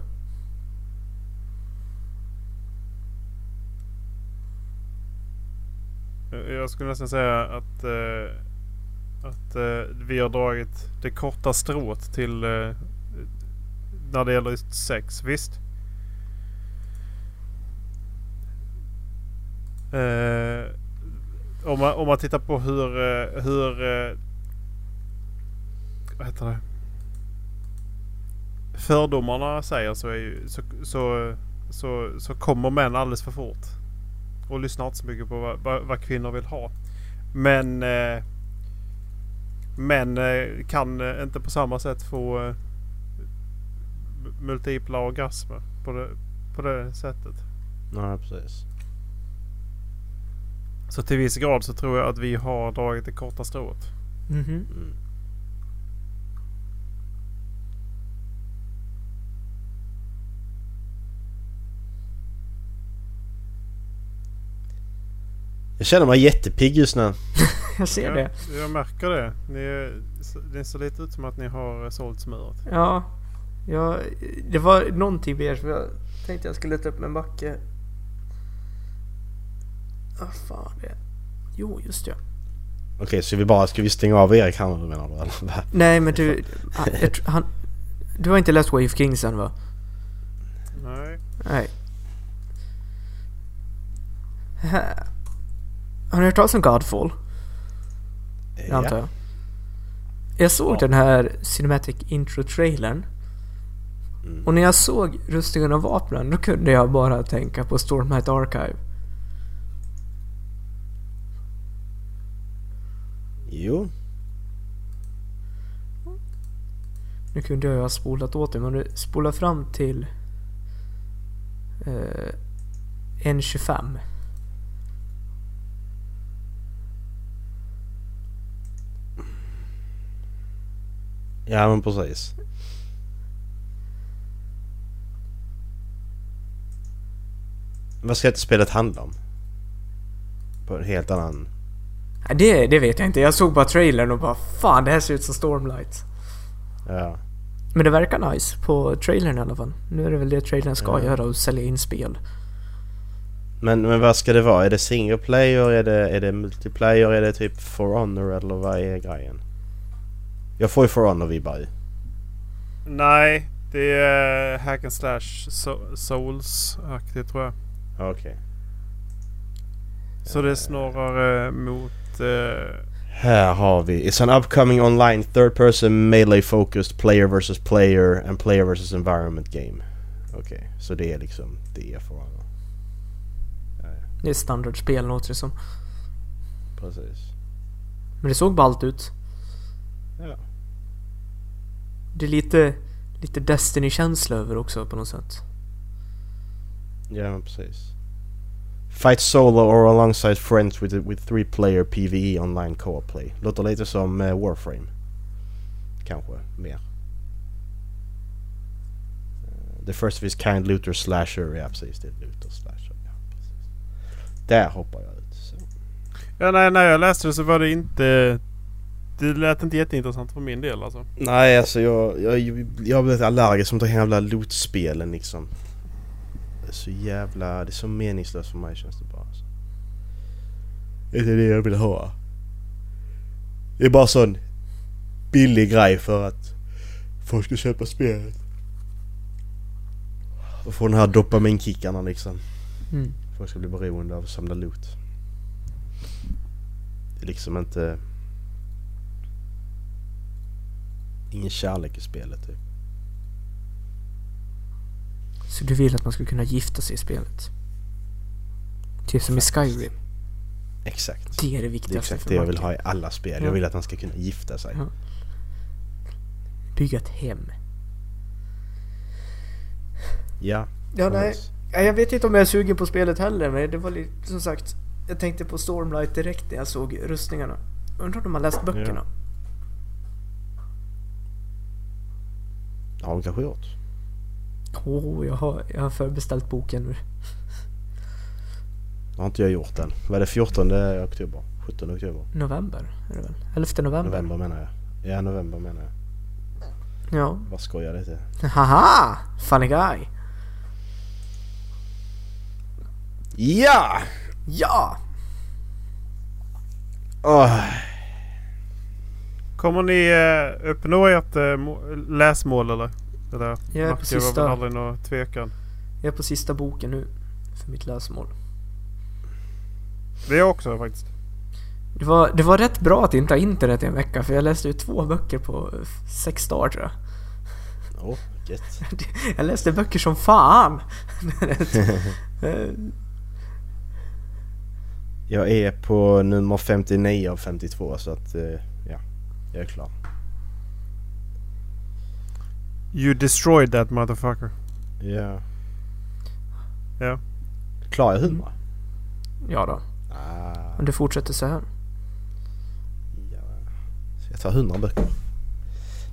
Jag skulle nästan säga att, eh, att eh, vi har dragit det korta strået till eh, när det gäller just sex. Visst? Eh, om, man, om man tittar på hur, eh, hur eh, vad heter det? Fördomarna säger så, är ju, så, så, så, så kommer män alldeles för fort. Och lyssnar inte så mycket på vad, vad, vad kvinnor vill ha. Men eh, män eh, kan eh, inte på samma sätt få eh, multipla orgasmer på det, på det sättet. Nej, precis. Så till viss grad så tror jag att vi har dragit det korta strået. Mhm. Mm. Jag känner mig jättepigg just nu. [laughs] Jag ser det. Jag, jag märker det. Ni, är- det ser lite ut som att ni har sålt smöret. Ja. ja. Det var någonting mer som jag tänkte jag skulle ta upp med Macke. Vad fan det. Jo, just det. Okej, så vi bara, ska vi stänga av Erik här menar du? Eller? Nej, men du... Han, jag, tr- han, du har inte läst Wave Kings än va? Nej. Nej. Här. Har ni hört talas om Godfall? Det antar jag. Jag såg Ja. den här Cinematic Intro-trailern. Mm. Och när jag såg rustningen av vapnen, då kunde jag bara tänka på Stormlight Archive. Jo. Nu kunde jag ju ha spolat åt det, men du spolar fram till... Eh, 1.25. Ja men precis. Vad ska inte spelet handla om? På en helt annan... Det, det vet jag inte. Jag såg bara trailern och bara Fan, det här ser ut som Stormlight. Ja. Men det verkar nice på trailern i alla fall. Nu är det väl det trailern ska Ja. göra och sälja in spel. Men, men vad ska det vara? Är det single player? Är det, är det multiplayer? Är det typ For Honor eller vad är grejen? Jag får ju For Honor vibbar ju. Nej, det är Hack and Slash so- Souls-aktigt tror jag. Okej. Så det är snarare mot... Eh, Här har vi. It's an upcoming online third person melee focused player versus player and player versus environment game. Okej, så det är liksom det är för alla. Det är standardspel låter det som. Precis. Men det såg ballt ut. Ja. Det är lite, lite Destiny-känsla över också på något sätt. Ja precis. Fight solo or alongside friends with, with three player PVE online co-op play. Låter lite som eh, Warframe. Kanske mer. Eh, the first of his kind looter slasher. Ja precis, det är looter slasher. Ja, precis. Där hoppar jag ut. Så. Ja, nej, när jag läste det så var det inte... Det lät inte jätteintressant för min del alltså. Nej alltså jag, jag, jag blivit allergisk mot de här jävla lootspelen liksom. Det är så jävla... Det är så meningslöst för mig känns det bara. Alltså. Det är det jag vill ha. Det är bara sån billig grej för att folk ska köpa spelet. Och få den här dopaminkickarna liksom. Mm. Folk ska bli beroende av att samla loot. Det är liksom inte... Ingen kärlek i spelet typ. Så du vill att man ska kunna gifta sig i spelet? Typ som i Skyrim. Exakt. Det är det Det är viktigaste exakt det jag vill ha i alla spel. Ja. Jag vill att han ska kunna gifta sig. Ja. Bygga ett hem. Ja. Ja, nej. jag vet inte om jag är sugen på spelet heller, men det var lite, som sagt, jag tänkte på Stormlight direkt när jag såg rustningarna. Undrar om de har läst böckerna? Ja, de kanske gjort. Åh, oh, jag, har, jag har förbeställt boken nu. Det har inte jag gjort än. Vad är det 14 oktober? 17 oktober? November är det väl? 11 november? November menar jag. Ja, november menar jag. Ja. Bara skojar lite. Haha! Funny guy! Ja! Ja! Åh, Kommer ni eh, uppnå ert eh, må- läsmål eller? Det där Jag är på var sista. väl aldrig någon tvekan. Jag är på sista boken nu. För mitt läsmål. Det är jag också faktiskt. Det var, det var rätt bra att inte ha internet i en vecka för jag läste ju två böcker på eh, sex dagar tror jag. gött. [laughs] Jag läste böcker som fan! [laughs] Jag är på nummer 59 av 52 så att eh, jag är klar. You destroyed that motherfucker. Ja. Ja. Klarar jag 100? ja då. Ah, Om det fortsätter så här. ja. Ska jag ta 100 böcker?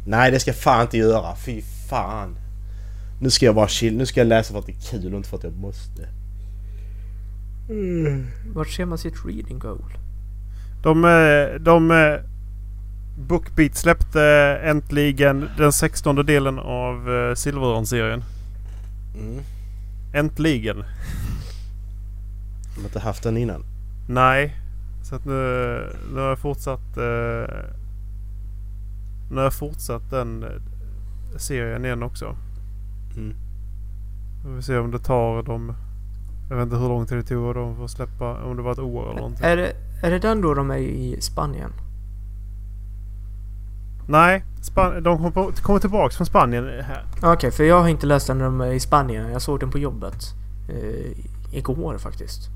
Nej det ska jag fan inte göra. Fy fan. Nu ska jag bara chill. Nu ska jag läsa för att det är kul och inte för att jag måste. Vart ser man sitt reading goal? De, eh, de eh, Bookbeat släppte äntligen den 16 delen av eh, Silverörn-serien. Mm. Äntligen! De har inte haft den innan. Nej. Så att nu, nu har jag fortsatt... Eh, nu har jag fortsatt den eh, serien igen också. Mm. Vi får se om det tar dem... Jag vet inte hur lång tid det tog dem för att släppa. Om det var ett år eller någonting. Är det, är det den då de är i Spanien? Nej, Span- de kommer tillbaks från Spanien här. Okej, för jag har inte läst den är i Spanien. Jag såg den på jobbet. Eh, igår faktiskt.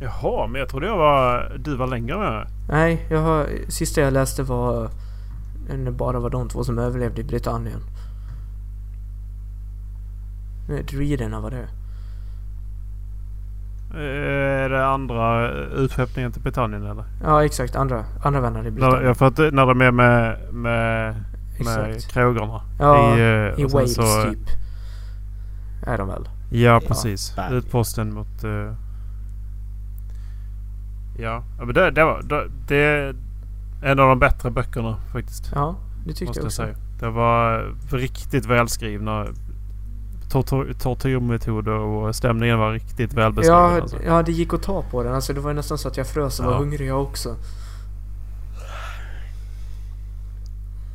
Jaha, men jag trodde jag var... Du var längre med. Nej, jag har, sista jag läste var när det bara var de två som överlevde i Britannien. Nej, Druiderna var det. Eh, Är det andra utskeppningen till Britannien eller? Ja, exakt. Andra, andra vänner i Britannien. ja, för att när de är med, med, med krogarna. Ja, I, eh, I Wales så- typ. Är de väl? Ja, precis. Berg. Utposten mot... eh, ja, ja, men det, det, var, det, det är en av de bättre böckerna faktiskt. Ja, det tyckte jag också. säga. Det var riktigt välskrivna tortyr, tortyrmetoder och stämningen var riktigt välbeskriven. Ja, alltså. ja, det gick att ta på den. Alltså, det var nästan så att jag frös och var Ja. hungrig jag också.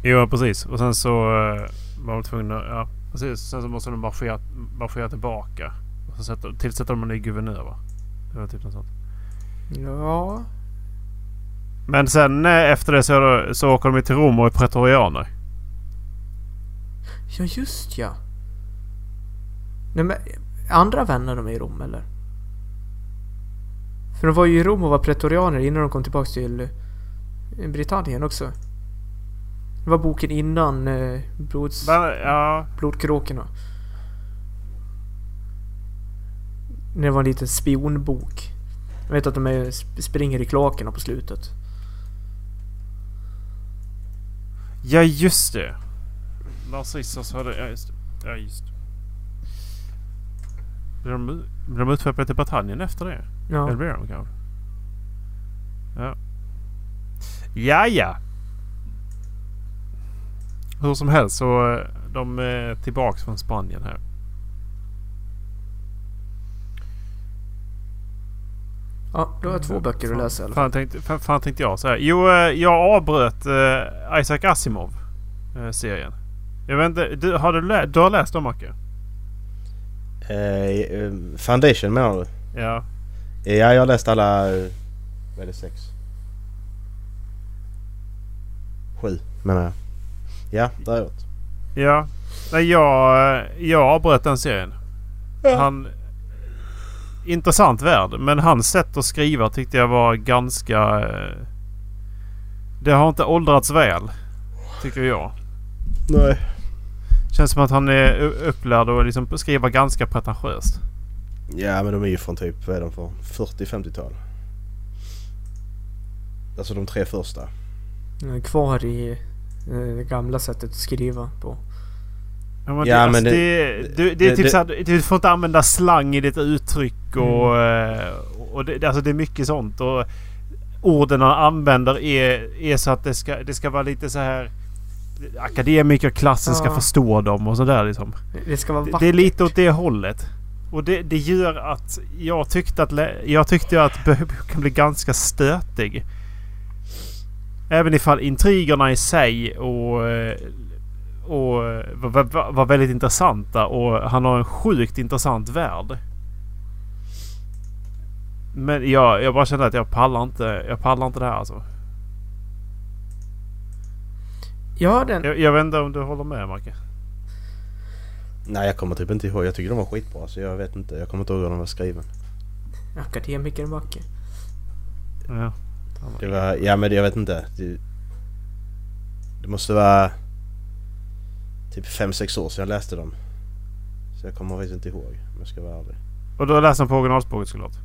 Jo, precis. Och sen så uh, var de tvungna... Ja, precis. Sen så måste de marschera, marschera tillbaka. Och så sätter, tillsätter de en ny guvernör va? Det var typ något sånt. Ja. Men sen eh, efter det så, så åker de till Rom och är pretorianer. Ja, just ja. Nej, men andra vänner de är i Rom eller? För de var ju i Rom och var pretorianer innan de kom tillbaks till eh, Britannien också. Det var boken innan eh, blods, ja, Blodkråkorna. Det var en liten spionbok. Jag vet att de är, sp- springer i kloakerna på slutet. ja just det. Narcissus hade... Ja just det. Ja just det. Blir de, blir de utskeppade till Britannien efter det? Ja. Eller blir de kanske? Ja. Ja, ja. Hur som helst så eh, de är tillbaks från Spanien här. Ja, då har jag två böcker att läsa i alla fall. Fan tänkte, fan, fan tänkte jag så här. Jo, eh, jag avbröt eh, Isaac Asimov eh, serien. Jag vet inte, du, har du, lä- du har läst dem Macke? Eh, eh, Foundation menar du? Ja. Ja, jag har läst alla... eh, Vad är det? Sex? Sju menar jag. Ja, gjort. Ja. Nej, jag, jag avbröt den serien. Han... Intressant värld. Men hans sätt att skriva tyckte jag var ganska... Det har inte åldrats väl. Tycker jag. Nej. Känns som att han är upplärd och liksom skriver ganska pretentiöst. Ja, men de är ju från typ, vad är de för? 40-50-tal. Alltså de tre första. Kvar i eh, det gamla sättet att skriva på. Ja, men, Ja, det, alltså, men det, det- det, det, är typ det- så här, du får inte använda slang i ditt uttryck och, eh, och det, alltså det är mycket sånt. Och orden han använder är, är så att det ska, det ska vara lite så här akademikerklassen ska Ja. förstå dem och sådär liksom. Det ska vara vackert. det är lite åt det hållet. Och det, det gör att jag tyckte att jag tyckte att boken [laughs] blev ganska stötig. Även ifall intrigerna i sig och, eh, och var, var, var väldigt intressanta och han har en sjukt intressant värld. Men jag, jag bara kände att jag pallar inte, jag pallar inte det här alltså. Ja, den... Jag, jag vet inte om du håller med Macke? Nej, jag kommer typ inte ihåg. Jag tycker de var skitbra så jag vet inte. Jag kommer inte ihåg hur de var skriven. Akademikern Backe. Ja. Det var, ja men jag vet inte. Det, det måste vara typ 5-6 år sedan jag läste dem. Så jag kommer faktiskt inte ihåg om jag ska vara ärlig. Och du har läst den på originalspråket såklart?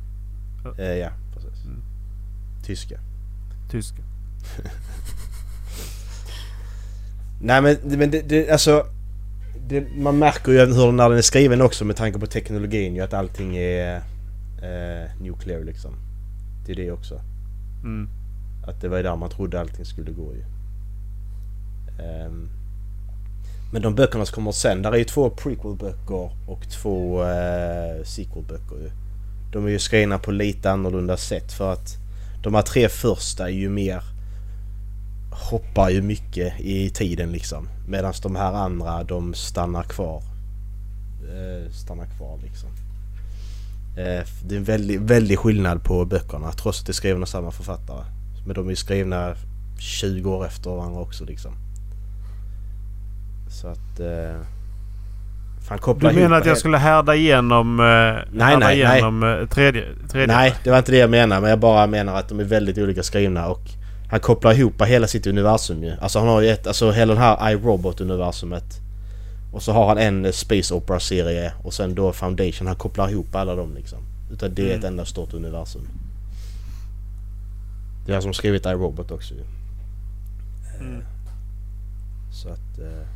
Eh, ja, precis. Mm. Tyska. Tyska. [laughs] Nej men, men det, det alltså... Det, man märker ju hur när den är skriven också med tanke på teknologin ju att allting är eh, nuclear liksom. Det är det också. Mm. Att det var ju där man trodde allting skulle gå ju. Ehm, men de böckerna som kommer sen, där är ju två prequel-böcker och två uh, sequel-böcker ju. De är ju skrivna på lite annorlunda sätt för att de här tre första är ju mer hoppar ju mycket i tiden liksom. Medan de här andra de stannar kvar. Eh, stannar kvar liksom. Eh, det är en väldig, väldig skillnad på böckerna trots att det är skrivna av samma författare. Men de är ju skrivna 20 år efter varandra också liksom. Så att... Eh, fan koppla Du menar att jag skulle härda igenom, eh, härda nej, nej. igenom eh, tredje, tredje? Nej, det var inte det jag menade. Men jag bara menar att de är väldigt olika skrivna och han kopplar ihop hela sitt universum ju. Alltså han har ju ett, alltså hela den här iRobot-universumet. Och så har han en eh, Space Opera-serie och sen då Foundation. Han kopplar ihop alla dem liksom. Utan det är ett Mm. enda stort universum. Det är han som skrivit iRobot också ju. Mm. Så att... Eh,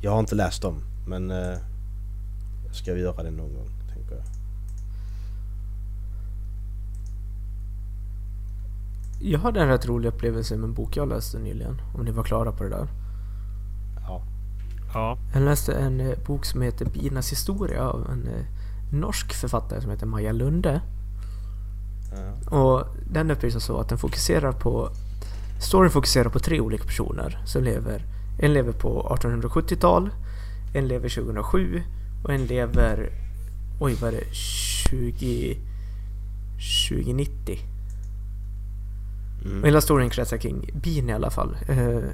jag har inte läst dem men... Eh, jag ska göra det någon gång, Jag hade en rätt rolig upplevelse med en bok jag läste nyligen. Om ni var klara på det där. Ja. Ja. Jag läste en eh, bok som heter Binas historia av en eh, norsk författare som heter Maja Lunde. Ja. Och den uppvisar så att den fokuserar på... Storyn fokuserar på tre olika personer som lever... En lever på 1870-tal, en lever 2007 och en lever... Oj, vad är det? 20... 2090. Och hela storyn kretsar kring bin i alla fall. Eh,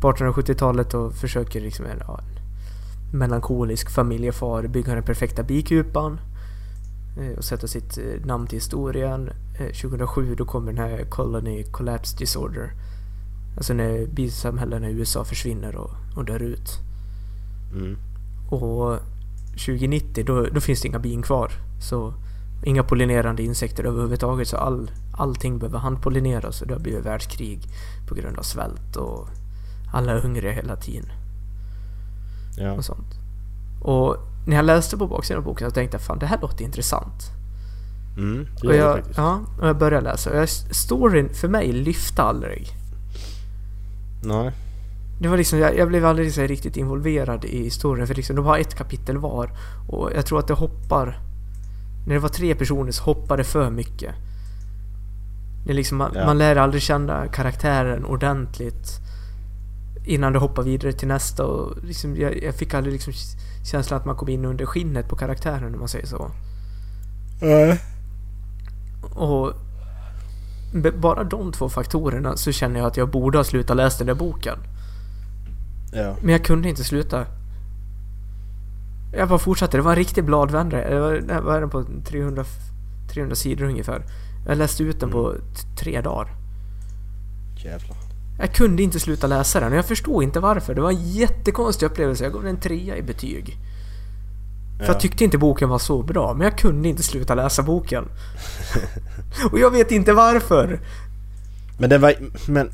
på 1870-talet och försöker liksom en, ja, en melankolisk familjefar bygga den perfekta bikupan. Eh, och sätta sitt eh, namn till historien. Eh, 2007 då kommer den här Colony Collapse Disorder. Alltså när bisamhällena i USA försvinner och, och dör ut. Mm. Och 2090 då, då finns det inga bin kvar. Så inga pollinerande insekter överhuvudtaget. Så all, allting behöver handpollineras och det har blivit världskrig på grund av svält och alla är hungriga hela tiden Ja. och sånt. Och när jag läste på baksidan av boken så tänkte jag fan det här låter intressant. Mm. Det Och gör det jag, faktiskt. ja, och jag började läsa och jag, storyn för mig lyfte aldrig. Nej. Det var liksom, jag, jag blev aldrig så riktigt involverad i historien för liksom, de har ett kapitel var och jag tror att det hoppar... När det var tre personer så hoppade det för mycket. Det är liksom, man, Ja. man lär aldrig känna karaktären ordentligt innan det hoppar vidare till nästa och liksom, jag, jag fick aldrig liksom känslan att man kom in under skinnet på karaktären om man säger så. Och b- bara de två faktorerna så känner jag att jag borde ha slutat läsa den där boken. Ja. Men jag kunde inte sluta. Jag bara fortsatte. Det var en riktig bladvändare. Det var, det var den på 300, 300 sidor ungefär. Jag läste ut den på t- tre dagar. Jävlar. Jag kunde inte sluta läsa den och jag förstod inte varför. Det var en jättekonstig upplevelse. Jag gav den en trea i betyg. För Ja. jag tyckte inte boken var så bra, men jag kunde inte sluta läsa boken. [laughs] och jag vet inte varför. Men det var... Men...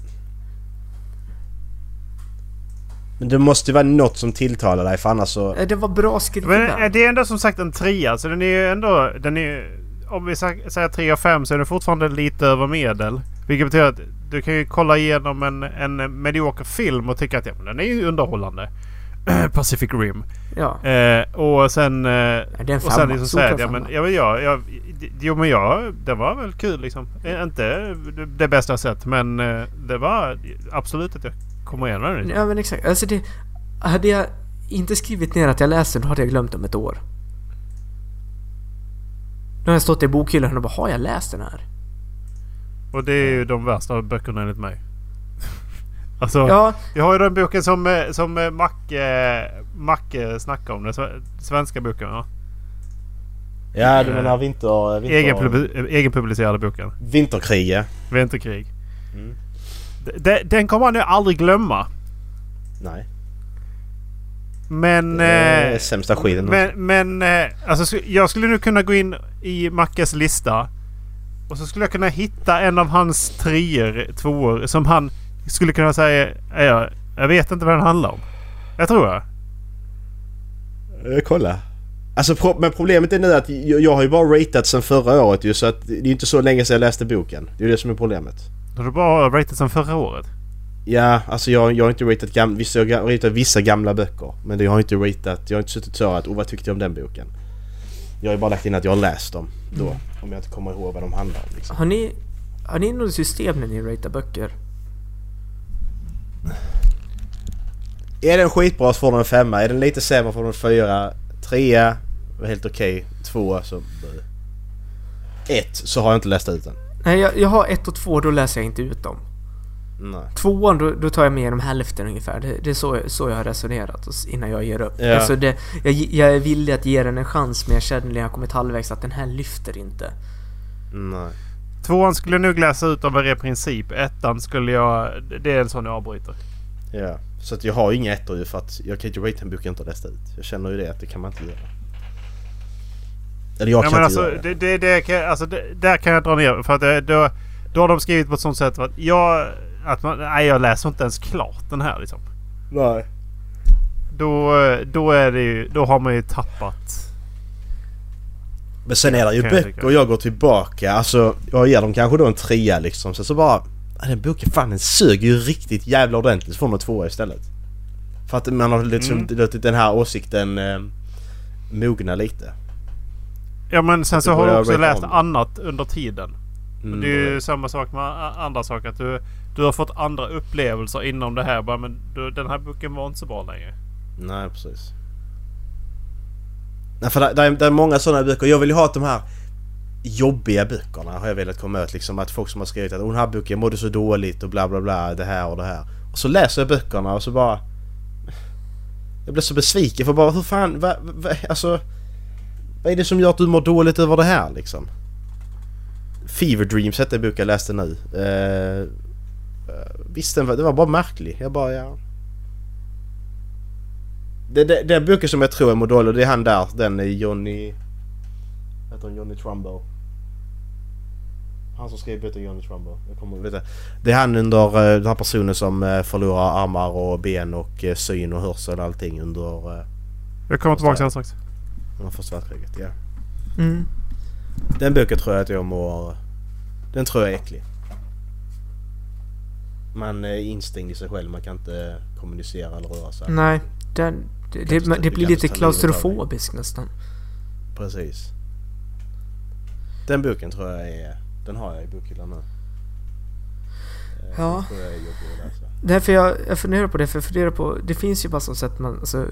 Men det måste ju vara något som tilltalar dig för annars så... Eh, Det var bra Men skrivet. eh, det är ändå som sagt en trea, så den är ju ändå... Den är, om vi säger 3 av 5 så är den fortfarande lite över medel. Vilket betyder att du kan ju kolla igenom en, en medioker film och tycka att ja, men den är ju underhållande. [clears throat] Pacific Rim. Ja. Eh, och sen... Eh, det är en och sen liksom säga ja, men, ja, men jag, jag, jo men jag, det var väl kul liksom. Inte det bästa jag sett men eh, det var absolut att jag kommer igenom den. Ja men exakt. Alltså det... Hade jag inte skrivit ner att jag läste den, hade jag glömt om ett år. Nu har jag stått i bokhyllan och bara har jag läst den här? Och det är ju de värsta böckerna enligt mig. [laughs] alltså, Ja, jag har ju den boken som, eh, som eh, Macke, Macke snackade om. Den sve- svenska boken. Ja. Ja, du menar vinter... vinter Egenpub- eh, egenpublicerade boken. Vinterkriget. Vinterkrig. Mm. D- de- Den kommer man ju aldrig glömma. Nej. Men... Eh, sämsta skiten. Men, men eh, alltså, jag skulle nu kunna gå in i Mackes lista. Och så skulle jag kunna hitta en av hans treor, tvåor som han skulle kunna säga... "Ja, Jag, jag vet inte vad den handlar om. Jag tror jag. Eh, kolla. Alltså men problemet är nu att jag, jag har ju bara ratat sen förra året ju så att det är inte så länge sedan jag läste boken. Det är ju det som är problemet. Har du bara ratat sen förra året? Ja, alltså jag, jag har inte ratat, gam, vissa, jag har ratat vissa gamla böcker. Men jag har inte ratat, jag har inte suttit så att oh, vad tyckte jag om den boken? Jag har ju bara lagt in att jag har läst dem då. Om jag inte kommer ihåg vad de handlar om liksom. har ni... Har ni något system när ni ratear böcker? Är den skitbra så får den en femma. Är den lite sämre får den en fyra. Trea var helt okej. Tvåa så... Ett så har jag inte läst ut den. Nej, jag, jag har ett och två, då läser jag inte ut dem. Nej. Tvåan, då, då tar jag med genom hälften ungefär. Det, det är så, så jag har resonerat innan jag ger upp. Ja. Alltså det, jag, jag är villig att ge den en chans, men jag känner när jag kommit halvvägs att den här lyfter inte. Nej. Tvåan skulle jag nog läsa ut av varje princip. Ettan skulle jag... Det är en sån jag avbryter. Ja. Så att jag har inga ettor ju för att jag kan inte rate en bok jag inte har läst ut. Jag känner ju det att det kan man inte göra. Eller jag Ja, kan men inte alltså, göra det. det, det, det kan, alltså det, där kan jag dra ner. För att det, då, då har de skrivit på ett sånt sätt att jag... Att man, nej, jag läser inte ens klart den här liksom. Nej. Då, då är det ju... Då har man ju tappat... Men sen är det ju jag böcker tycka. jag går tillbaka. Alltså jag ger dem kanske då en trea liksom. Sen så bara... "Ah, Den boken fan den sög ju riktigt jävla ordentligt. Så får man tvåa istället. För att man har liksom Mm. låtit den här åsikten eh, mogna lite. Ja men sen Att så du har du också läst om. annat under tiden. Mm, Det är ju samma sak med andra saker. Att du, du har fått andra upplevelser inom det här. Bara, men du, den här boken var inte så bra längre. Nej precis. Nej för det, det, är, det är många sådana böcker. Jag vill ju ha att de här... jobbiga böckerna har jag velat komma åt. Liksom att folk som har skrivit att den här boken mådde så dåligt och bla bla bla, det här och det här. Och så läser jag böckerna och så bara... Jag blir så besviken för bara hur fan, va, va, alltså... Vad är det som gör att du mår dåligt över det här liksom? Fever Dreams hette en bok jag läste nu. Eh, visst den var, det var bara märklig. Jag bara ja... Det, det, den boken som jag tror är dålig det är han där, den är Johnny... Heter han Johnny Trumbo? Han som skrev boken Johnny Trumbo. Jag kommer vet det. Det är han under eh, den här personen som eh, förlorar armar och ben och eh, syn och hörsel och allting under, eh, Jag kommer tillbaka alldeles strax. under första världskriget. Ja. Mm. Den boken tror jag att jag mår... Den tror jag är äcklig. Man är instängd i sig själv. Man kan inte kommunicera eller röra sig. Nej, den, det, det, det blir lite klaustrofobiskt nästan. Precis. Den boken tror jag är... Den har jag i bokhyllan nu. Eh, Ja. Därför jag, jag funderar på det, för jag funderar på... Det finns ju bara som sätt man alltså,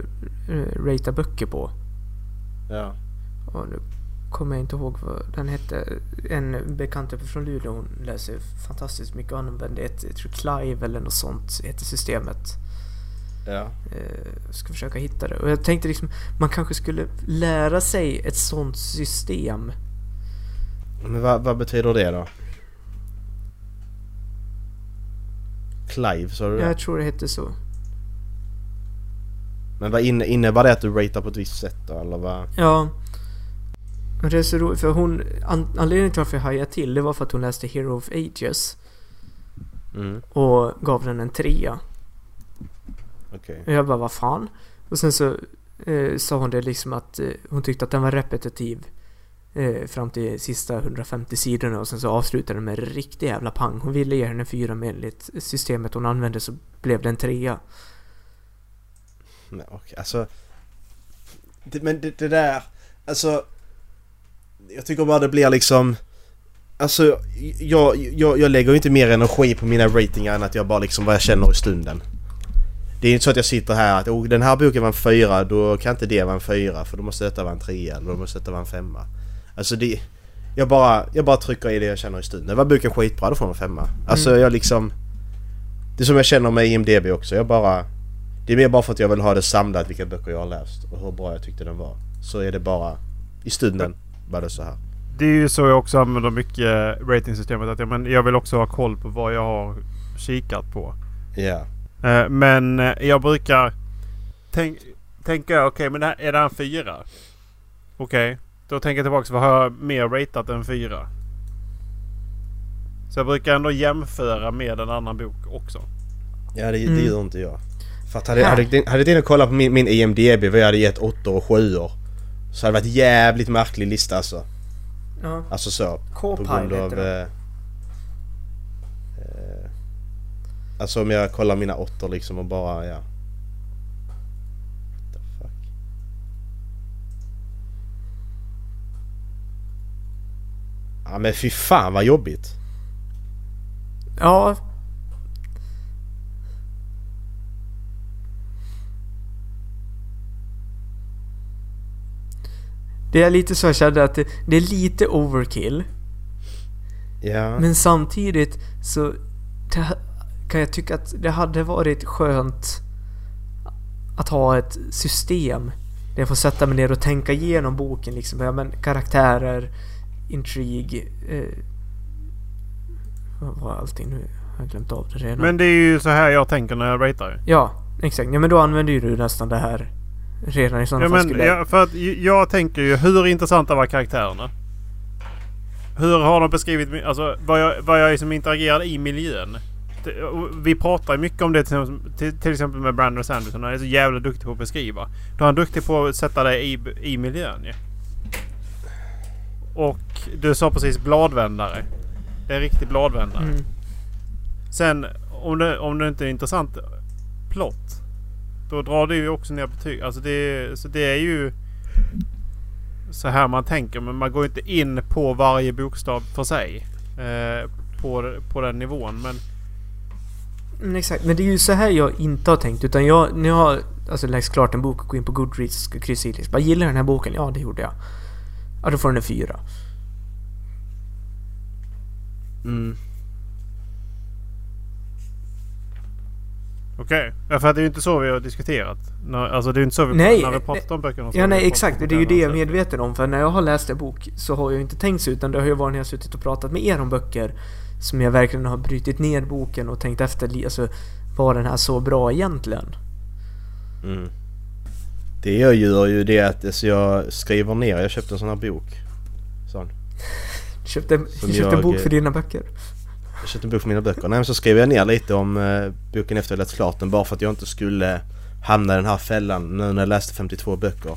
eh, ratear böcker på. Ja. Och nu kommer jag inte ihåg vad den hette. En bekant uppe från Luleå, hon läser fantastiskt mycket och använder ett, jag tror Clive eller något sånt, heter systemet. Ja. Eh, jag ska försöka hitta det. Och jag tänkte liksom, man kanske skulle lära sig ett sånt system. Men vad, vad betyder det då? Clive, sa du det? Jag tror det hette så. Men vad inne, innebär det att du ratear på ett visst sätt då, eller vad? Ja. Men det är så roligt, för hon... An, anledningen till varför jag hajade till, det var för att hon läste Hero of Ages. Mm, Och gav den en trea. okej. Och jag bara, vad fan? Och sen så eh, sa hon det liksom att eh, hon tyckte att den var repetitiv. Eh, fram till sista 150 sidorna och sen så avslutade den med en riktig jävla pang. Hon ville ge henne en fyra men enligt systemet hon använde så blev det en trea. Nej, okej, alltså... Det, men det, det där... Alltså... Jag tycker bara det blir liksom... Alltså, jag, jag, jag lägger ju inte mer energi på mina ratingar än att jag bara liksom vad jag känner i stunden. Det är inte så att jag sitter här att oh, den här boken var en fyra, då kan inte det vara en fyra för då måste detta vara en trea eller då måste detta vara en femma. Alltså det... Jag bara, jag bara trycker i det jag känner i stunden. Var boken skitbra, då får den en femma. Alltså jag liksom... Det är som jag känner med IMDB också. Jag bara... Det är mer bara för att jag vill ha det samlat vilka böcker jag har läst och hur bra jag tyckte den var. Så är det bara... I stunden var det så här. Det är ju så jag också använder mycket ratingsystemet. Att jag, men jag vill också ha koll på vad jag har kikat på. Ja. Eh, Men eh, jag brukar tänk, tänka, okej men det här, är det här en fyra? Okej, då tänker jag tillbaka. Vad har jag mer ratat än fyra? Så jag brukar ändå jämföra med en annan bok också. Ja, det, Mm. det gör inte jag. För att hade, hade, hade jag kollat på min, min IMDB vad jag hade gett 8 och 7 Så hade det varit jävligt märklig lista alltså. Ja. Alltså så. På grund av... Eh, eh, alltså om jag kollar mina åttor liksom och bara, ja. What the fuck? Ja men fy fan vad jobbigt. Ja. Det är lite så jag kände att det, det är lite overkill. Ja. Men samtidigt så det, kan jag tycka att det hade varit skönt att ha ett system där jag får sätta mig ner och tänka igenom boken liksom. Ja, men karaktärer, intrig, eh, vad var allting nu? Jag har glömt av det redan. Men det är ju så här jag tänker när jag ratear. Ja, exakt. Ja, men då använder ju du nästan det här redan i sådana Ja, fall men, skulle ja, för att jag tänker ju hur intressanta var karaktärerna? Hur har de beskrivit, alltså vad jag, vad jag liksom interagerar i miljön? Vi pratar mycket om det till, exempel- till, till exempel med Brandon Sanderson. Han är så jävla duktig på att beskriva. Då är han duktig på att sätta det i, i miljön ju. Och du sa precis bladvändare. Det är en riktig bladvändare. Mm. Sen om det, om det inte är intressant plott. Då drar det ju också ner betyg. Alltså det, så det är ju så här man tänker. Men man går inte in på varje bokstav för sig. Eh, på, på den nivån. Men Mm, exakt, men det är ju så här jag inte har tänkt. Utan jag, när jag har alltså, läst klart en bok och går in på Goodreads och kryssa i liksom. Bara gillar den här boken? Ja, det gjorde jag. Ja, då får den en fyra. Mm. Okej. Ja, för att det är ju inte så vi har diskuterat. Alltså det är ju inte så vi, Nej, när vi pratat om böckerna. Ja nej exakt, det är ju det jag är medveten om. För när jag har läst en bok så har jag inte tänkt så utan det har ju varit när jag har suttit och pratat med er om böcker. Som jag verkligen har brutit ner boken och tänkt efter, alltså var den här så bra egentligen? Mm. Det jag gör ju det att alltså, jag skriver ner, jag köpte en sån här bok. Sån. Köpte, Som köpte en jag- bok för dina böcker. Jag köpte en bok för mina böcker. Nej men så skrev jag ner lite om eh, boken efter jag läst klart den bara för att jag inte skulle hamna i den här fällan nu när jag läste 52 böcker.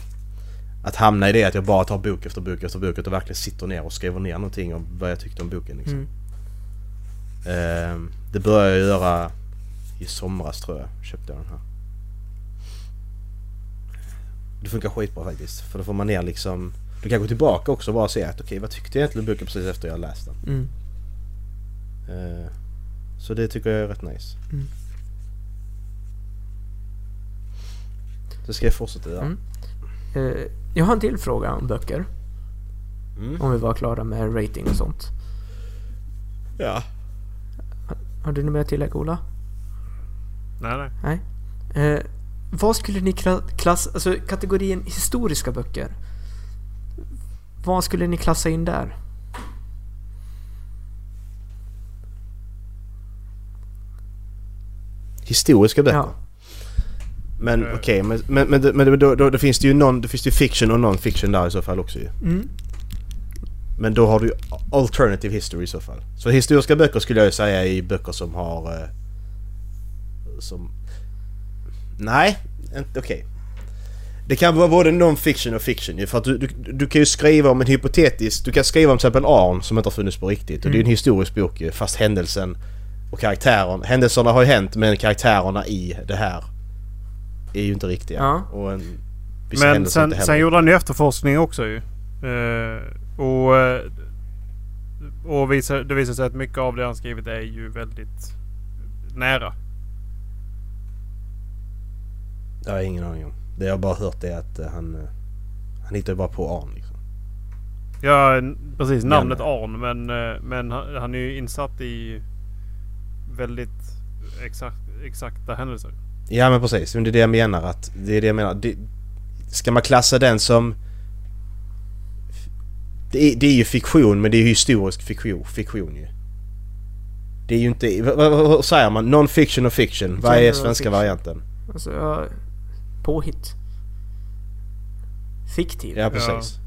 Att hamna i det att jag bara tar bok efter bok efter bok och verkligen sitter ner och skriver ner någonting om vad jag tyckte om boken liksom. Mm. Eh, det började jag göra i somras tror jag. Köpte jag den här. Det funkar skitbra faktiskt. För då får man ner liksom... Du kan gå tillbaka också och bara se att okej vad tyckte jag egentligen om boken precis efter jag läst den. Mm. Eh, så det tycker jag är rätt nice. Mm. Det ska jag fortsätta göra. Mm. Eh, jag har en till fråga om böcker. Mm. Om vi var klara med rating och sånt. Ja. Har du något mer att tillägga Ola? Nej, nej. Nej. Eh, vad skulle ni kla- klassa, alltså kategorin historiska böcker. Vad skulle ni klassa in där? Historiska böcker. Ja. Men Eh. okej, men, men, men, det- men då, då, då finns det ju non, det finns ju fiction och non-fiction där i så fall också ju. Mm. Men då har du ju alternative history i så fall. Så historiska böcker skulle jag ju säga är böcker som har... Eh, som... Nej, inte okej. Det kan vara både non-fiction och fiction ju. För att du, du, du kan ju skriva om en hypotetisk... Du kan skriva om till exempel Arn som inte har funnits på riktigt. Och det är ju en historisk bok ju. Fast händelsen och karaktären... Händelserna har ju hänt men karaktärerna i det här är ju inte riktiga. Ja. Och en, Men sen, sen gjorde han ju efterforskning också ju. Eh, och eh, och visar, det visar sig att mycket av det han skrivit är ju väldigt nära. Det har jag ingen aning om. Det jag bara hört är att eh, han... Han hittar bara på Arn liksom. Ja, precis. Namnet. Arn. Men, men han, han är ju insatt i väldigt exakt, exakta händelser. Ja men precis, men det är det jag menar att... Det är det jag menar. Det, ska man klassa den som... Det är, det är ju fiktion men det är ju historisk fiktion, fiktion ju. Det är ju inte... Vad, vad, vad säger man? Non-fiction och fiction. Vad är svenska varianten? Alltså, ja, påhitt. Fiktiv. Ja precis.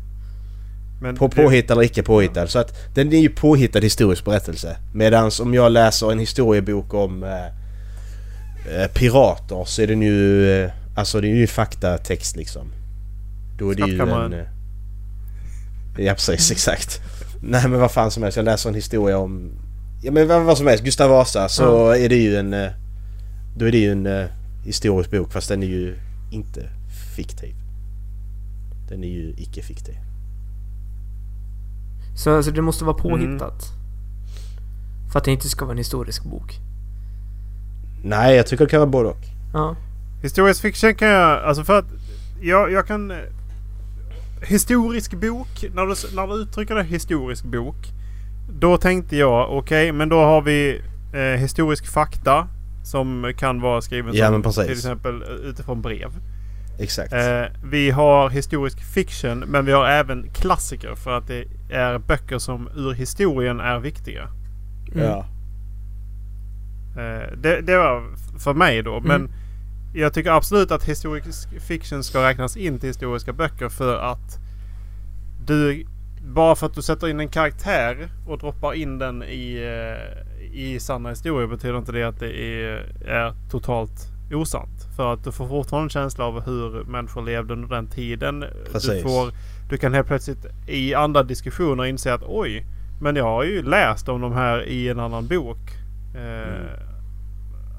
Men På påhittad eller icke påhittad. Så att den är ju påhittad historisk berättelse. Medan om jag läser en historiebok om eh, eh, pirater så är den ju... Eh, alltså det är ju faktatext liksom. Då är det ju en... Eh, ja precis, exakt. Nej men vad fan som helst. Jag läser en historia om... Ja men vad, vad som helst. Gustav Vasa så är det ju en... Eh, då är det ju en eh, historisk bok fast den är ju inte fiktiv. Den är ju icke fiktiv. Så alltså, det måste vara Mm. påhittat. För att det inte ska vara en historisk bok. Nej jag tycker det kan vara både och. Ja. Historisk fiction kan jag... Alltså för att... Jag, jag kan... eh, Historisk bok. När du, när du uttrycker det historisk bok. Då tänkte jag okej men då har vi eh, historisk fakta. Som kan vara skriven Ja, som, till exempel eh, utifrån brev. Exakt. Eh, vi har historisk fiction men vi har även klassiker för att det är böcker som ur historien är viktiga. Mm. Ja. Eh, det, det var för mig då. Men Mm. jag tycker absolut att historisk fiction ska räknas in till historiska böcker för att du bara för att du sätter in en karaktär och droppar in den i, eh, i sanna historier betyder inte det att det är, är totalt osant. För att du får fortfarande en känsla av hur människor levde under den tiden. Du, Precis. får, du kan helt plötsligt i andra diskussioner inse att oj, men jag har ju läst om de här i en annan bok. Eh,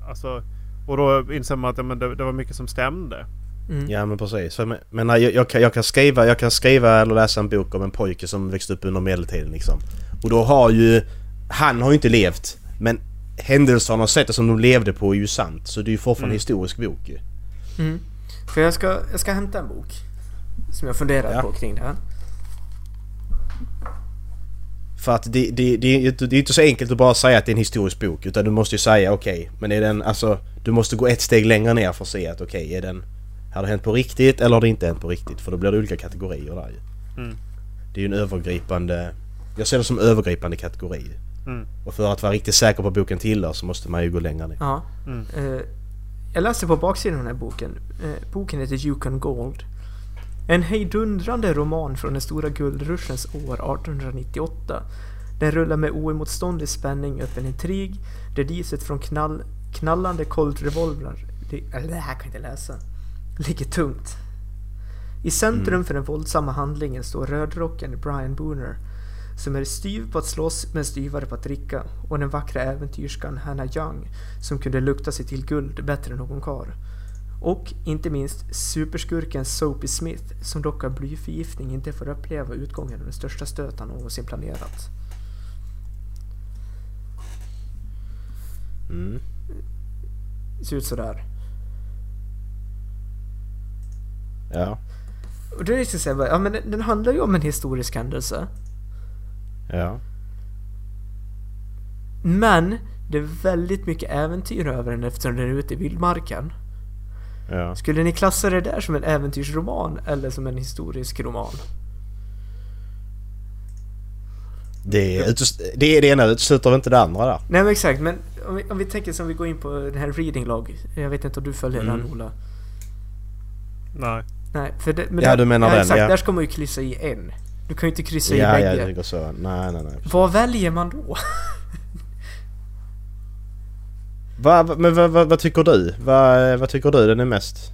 Alltså, och då inser man att ja, men det, det var mycket som stämde. Mm. Ja men precis. För, men- men jag, jag, kan, jag, kan skriva, jag kan skriva eller läsa en bok om en pojke som växte upp under medeltiden liksom. Och då har ju... Han har ju inte levt. Men händelserna och sättet som de levde på är ju sant. Så det är ju fortfarande en Mm. historisk bok ju. Mm. För jag ska, jag ska hämta en bok. Som jag funderar Ja. på kring det här. För att det, det, det, är inte- det är inte så enkelt att bara säga att det är en historisk bok. Utan du måste ju säga okej, men är den alltså... Du måste gå ett steg längre ner för att se att okej, är den... Har det hänt på riktigt eller har det inte hänt på riktigt? För då blir det olika kategorier där ju. Mm. Det är ju en övergripande... Jag ser det som övergripande kategori. Mm. Och för att vara riktigt säker på att boken tillhör så måste man ju gå längre ner. Ja. Mm. Eh, jag läste på baksidan av den här boken. Eh, boken heter Yukon Gold. En hejdundrande roman från den stora guldruschens år 1898. Den rullar med oemotståndlig spänning upp en intrig där diset från knall, knallande Colt-revolvrar, det, eller det här kan jag inte läsa, ligger tungt. I centrum för den våldsamma handlingen står rödrocken Brian Booner som är styv på att slåss men styvare på att dricka och den vackra äventyrskan Hannah Young som kunde lukta sig till guld bättre än någon kar. Och inte minst superskurken Soapy Smith som dock av blyförgiftning inte får uppleva utgången av den största stöt han någonsin planerat. Mm. Ser ut sådär. Ja. Och då är det liksom så här, ja men den, den handlar ju om en historisk händelse. Ja. Men det är väldigt mycket äventyr över den eftersom den är ute i vildmarken. Ja. Skulle ni klassa det där som en äventyrsroman eller som en historisk roman? Det, utes- det, det ena utesluter inte det andra där. Nej men exakt, men om vi, om vi tänker som vi går in på den här reading log. Jag vet inte om du följer Mm. den Ola? Nej. Nej, för det, men Ja, där, du menar den, exakt, ja. Där ska man ju kryssa i en. Du kan ju inte kryssa i Ja, ja, bägge. det går så. Nej, nej, nej. Vad väljer man då? Va, va- men vad, vad, vad tycker du? Va, vad tycker du den är mest?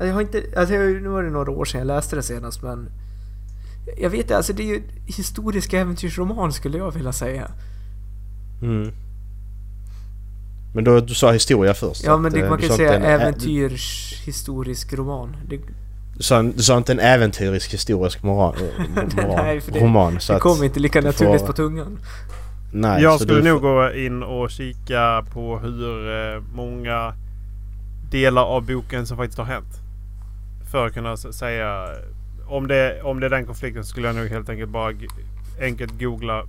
Jag har inte, alltså jag, nu var det några år sedan jag läste det senast men Jag vet inte, alltså det är ju historisk äventyrsroman skulle jag vilja säga. Mm. Men då, du sa historia först. Ja men att, det, eh, man kan säga äventyrshistorisk roman. Det, Du sa, du sa inte en äventyrisk historisk moral, [laughs] eh, moral, Nej, för det- roman. Så det att, kommer inte lika naturligt får- på tungan. Nej, jag så skulle du nog gå in och kika på hur eh, många delar av boken som faktiskt har hänt. För att kunna säga om det, om det är den konflikten så skulle jag nog helt enkelt bara enkelt googla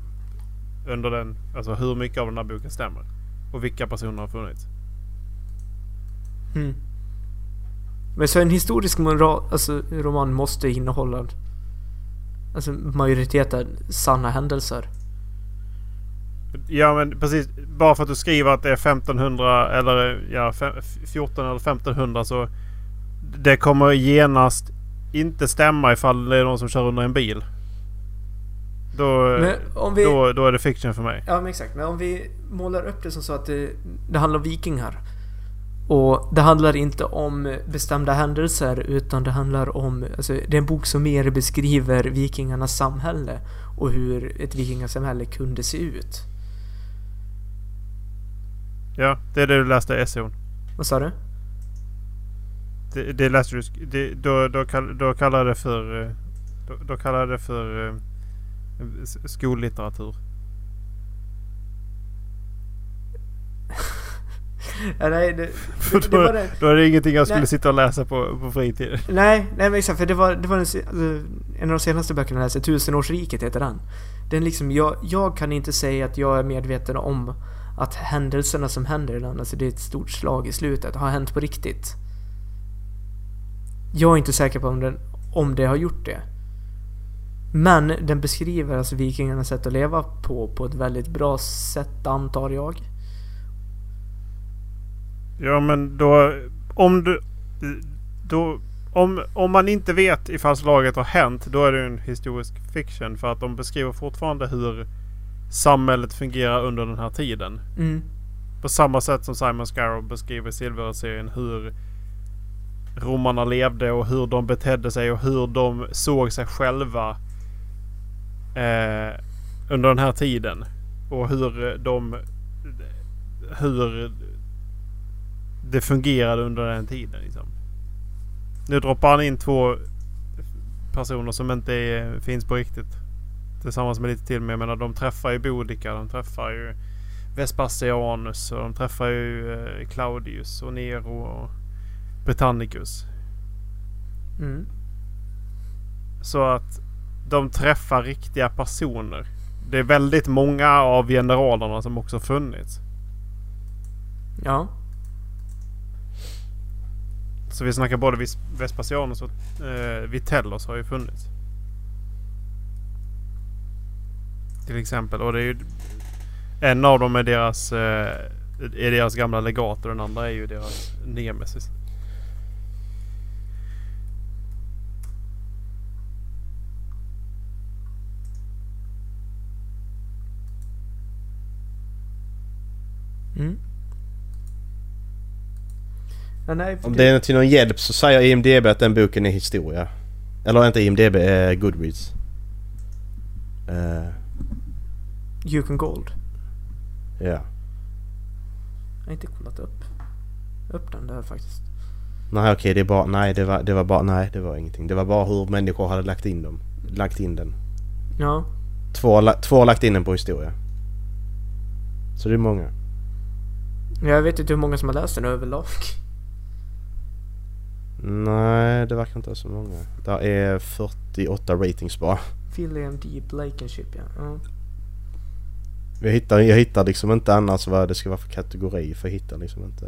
under den. Alltså hur mycket av den här boken stämmer. Och vilka personer har funnits. Mm. Men så en historisk moral, alltså, roman måste innehålla alltså, majoriteten sanna händelser. Ja men precis. Bara för att du skriver att det är 1500 eller ja, fem- 14 eller 1500 så det kommer genast inte stämma ifall det är någon som kör under en bil. Då, vi... då, då är det fiction för mig. Ja men exakt, men om vi målar upp det som så att det, det handlar om vikingar. Och det handlar inte om bestämda händelser utan det handlar om, alltså det är en bok som mer beskriver vikingarnas samhälle och hur ett vikingasamhälle kunde se ut. Ja, det är det du läste i SO'n. Vad sa du? Det, det läste du. Det, då, då, kall, då kallar det för... eh, Då, då kallar det för eh, skollitteratur. Ja, [laughs] nej, det, det, det var det. då är det ingenting jag skulle Nej. sitta och läsa på, på fritid. [laughs] Nej, nej men exakt för det var, det var se- alltså, en av de senaste böckerna jag läste, Tusenårsriket heter den. Den liksom, jag, jag kan inte säga att jag är medveten om att händelserna som händer i den, alltså det är ett stort slag i slutet, har hänt på riktigt. Jag är inte säker på om, den, om det har gjort det. Men den beskriver alltså vikingarnas sätt att leva på, på ett väldigt bra sätt antar jag. Ja men då... Om du... Då, om, om man inte vet ifall slaget har hänt då är det en historisk fiction. För att de beskriver fortfarande hur samhället fungerar under den här tiden. Mm. På samma sätt som Simon Scarrow beskriver i Silver-serien hur romarna levde och hur de betedde sig och hur de såg sig själva eh, under den här tiden. Och hur de... Hur det fungerade under den tiden. Liksom. Nu droppar han in två personer som inte är, finns på riktigt. Tillsammans med lite till. Men jag menar de träffar ju Boudica. De träffar ju Vespasianus och de träffar ju eh, Claudius och Nero och Britannicus. Mm. Så att de träffar riktiga personer. det är väldigt många av generalerna som också funnits. Ja. Så vi snackar både Vespasianus och eh, Vitellos har ju funnits. Till exempel. Och det är ju... En av dem är deras, eh, är deras gamla legat och den andra är ju deras nemesis. Mm. Ja, nej, Om det är till någon hjälp så säger IMDB att den boken är historia. Eller inte IMDB, eh, Goodreads. Eh, You can gold. ja. Jag har inte kollat upp. Upp den där faktiskt. Nej okej, det är bara... Nej det var, det var bara... Nej det var ingenting. Det var bara hur människor hade lagt in dem. Lagt in den. Ja. Två, två har lagt in den på historia. Så det är många. Jag vet inte hur många som har läst den överlag. Nej, det verkar inte vara så många. Där är 48 ratings bara. William D. Blankenship ja. ja. Jag hittar, jag hittar liksom inte annars vad det ska vara för kategori för jag hittar liksom inte...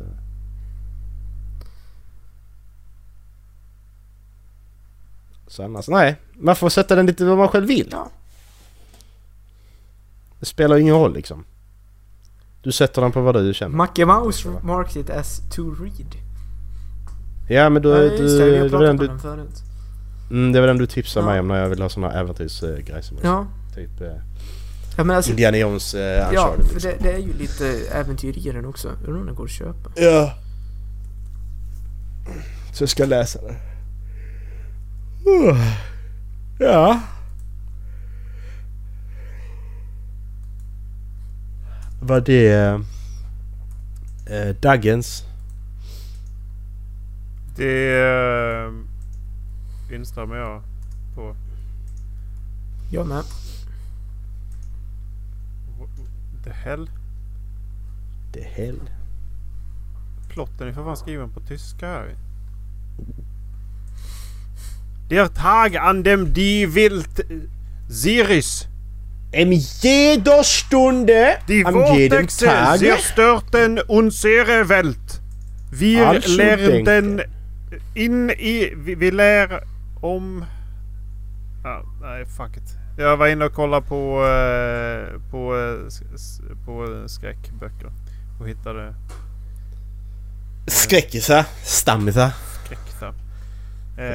Så annars, nej. Man får sätta den lite vad man själv vill. Ja. Det spelar ingen roll liksom. Du sätter den på vad du känner. Macke Mouse marked it as to read. Ja men du... Ja, du, just det, vi har pratat om du den förut. mm, det var den du tipsade Ja. mig om när jag ville ha såna äventyrsgrejer som Ja. typ... Eh, Ja men alltså, Indiana Jones eh, ja, Uncharted för liksom. det, det är ju lite äventyr i den också. Undrar om den går att köpa. Ja. Så jag ska läsa det. Ja. Var det... Eh, Daggens? Det eh, instämmer jag på. Jag med. The hell? Det hell. Plotten är för fan skriven på tyska här. Der Tag an dem die Wild Siris. Em jeder Stunde Die an jedem Vortexe Tag zerstörten unsere Welt. Wir Also lernten in i... Vi, vi lär om... Ah, nej, fuck it. Jag var inne och kollade på, eh, på, eh, på skräckböcker. Och hittade Skräckisar, stammisar. skräck där.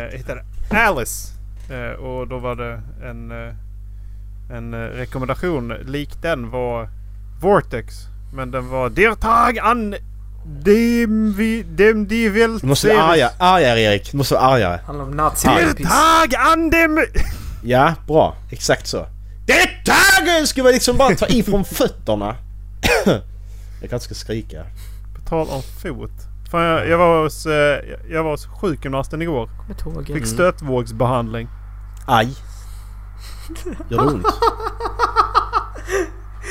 Eh, hittade Alice. Eh, och då var det en, eh, en eh, rekommendation. Lik den var Vortex. Men den var Der Tag an dem, vi, dem die Welt Du måste vara series." arga, argare Erik. Du måste vara argare. Handlar om nazi Der Tag an dem... Ja, bra. Exakt så. Det taget ska man liksom bara ta i från [laughs] fötterna. [coughs] Jag kanske ska skrika. På tal om fot. Fan, jag, jag, var hos, eh, jag var hos sjukgymnasten igår. Fick stötvågsbehandling. Aj. Gör det ont? [laughs]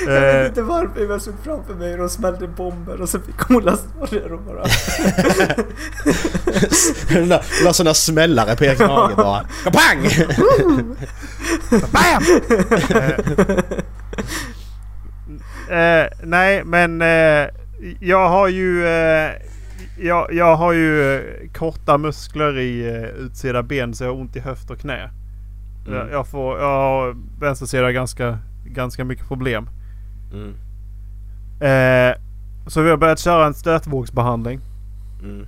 Jag vet Eh, inte varför jag såg framför mig hur de smällde bomber och så fick hon stå där och bara... La såna smällare på Erik Mage bara. Pang! Bam! eh, eh, nej, men eh, jag har ju... Jag, jag har ju korta muskler i utsida ben så jag har ont i höft och knä. Mm. Jag, jag, får, jag har vänstersida ganska, ganska mycket problem. Mm. Eh, så vi har börjat köra en stötvågsbehandling. Mm.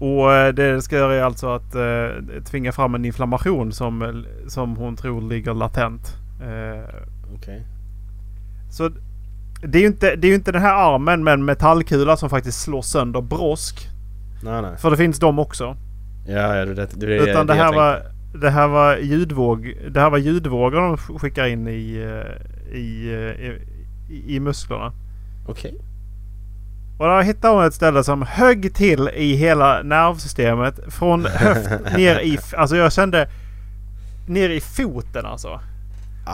Och eh, det det ska göra är alltså att eh, tvinga fram en inflammation som, som hon tror ligger latent. Eh, Okej. så det är ju inte, det är inte den här armen med en metallkula som faktiskt slår sönder brosk. Nej, nej. För det finns de också. Ja, ja det, det, det, det, Utan det jag här, var, det här var ljudvåg. Det här var ljudvågor de sk- skickar in i, eh, i, eh, i, i musklerna. Okej. Och där hittade hon ett ställe som högg till i hela nervsystemet. Från höft [laughs] ner i... Alltså jag kände... Ner i foten alltså. Och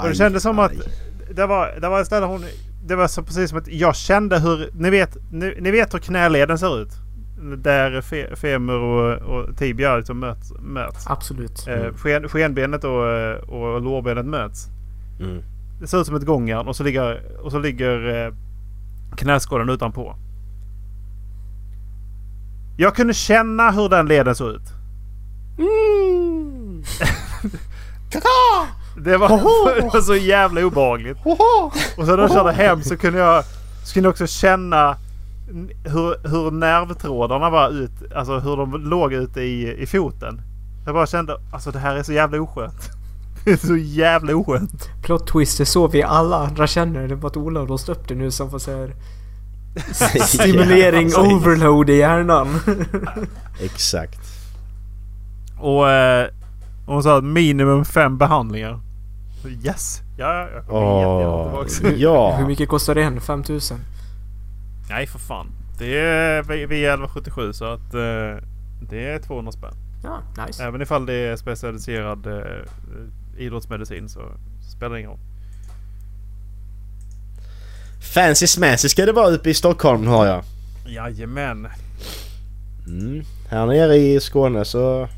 det Aj, kändes som att... aj. Det var, det var ett ställe hon... Det var så precis som att jag kände hur... Ni vet, ni, ni vet hur knäleden ser ut? Där fe, femur och, och tibia liksom möts. möts. Absolut. Eh, sken, skenbenet och, eh, och lårbenet möts. Mm. Det ser ut som ett gångjärn och så ligger, och så ligger eh, knäskålen utanpå. Jag kunde känna hur den leden såg ut. [laughs] Det var, [laughs] det var så jävla obehagligt. Och sen när jag körde hem så kunde jag, så kunde jag också känna hur, hur nervtrådarna var ut, alltså hur de låg ute i, i foten. Jag bara kände, alltså det här är så jävla oskönt. [laughs] Det är så jävla oskönt. Plot twist, det är så vi alla andra känner. Det är bara att Ola har låst upp det nu som får här [laughs] stimulering Alltså, overload i hjärnan. [laughs] Exakt. Och eh, hon sa att minimum fem behandlingar. Yes! Ja, jag kommer jättegärna tillbaka. ja. Hur mycket kostar det en? 5000? Nej för fan. Det är vi- vi är 1177 så att eh, det är 200 spänn. Ja, nice. Även ifall det är specialiserad eh, idrottsmedicin så spelar det ingen roll. Fancy smancy ska det vara uppe i Stockholm har jag. Jajamän. Mm. Här nere i Skåne så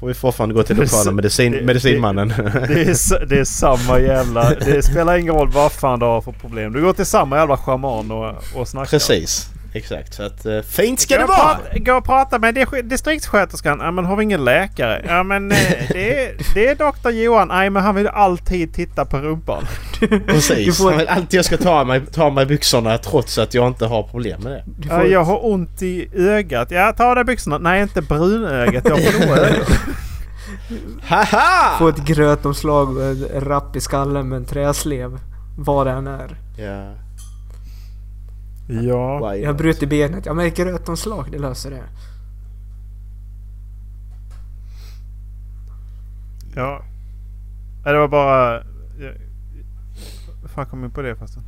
får vi fortfarande gå till Det är lokala medicin, det- medicinmannen. Det är, s- det är samma jävla... Det spelar ingen roll vad fan du har för problem. Du går till samma jävla schaman och, och snackar. Precis. Exakt. Så att uh, fint ska Gå det och vara! prata- Gå och prata med dis- distriktssköterskan. Ja men har vi ingen läkare? Ja men eh, det är, det är doktor Johan. Nej men han vill alltid titta på rumpan. [laughs] Du Precis. får- Han vill alltid jag ska ta mig, ta mig byxorna trots att jag inte har problem med det. Får, jag har ont i ögat. Ja ta av dig byxorna. Nej inte brunögat. Jag har blåa ögon. Haha! få ett grötomslag och en rapp i skallen med en träslev. Vad det än är. Ja. Ja. Why Jag bröt i benet. Ja men ett grötomslag, det löser det. Ja. Nej, det var bara... Jag, vad fan kom jag in på det förresten?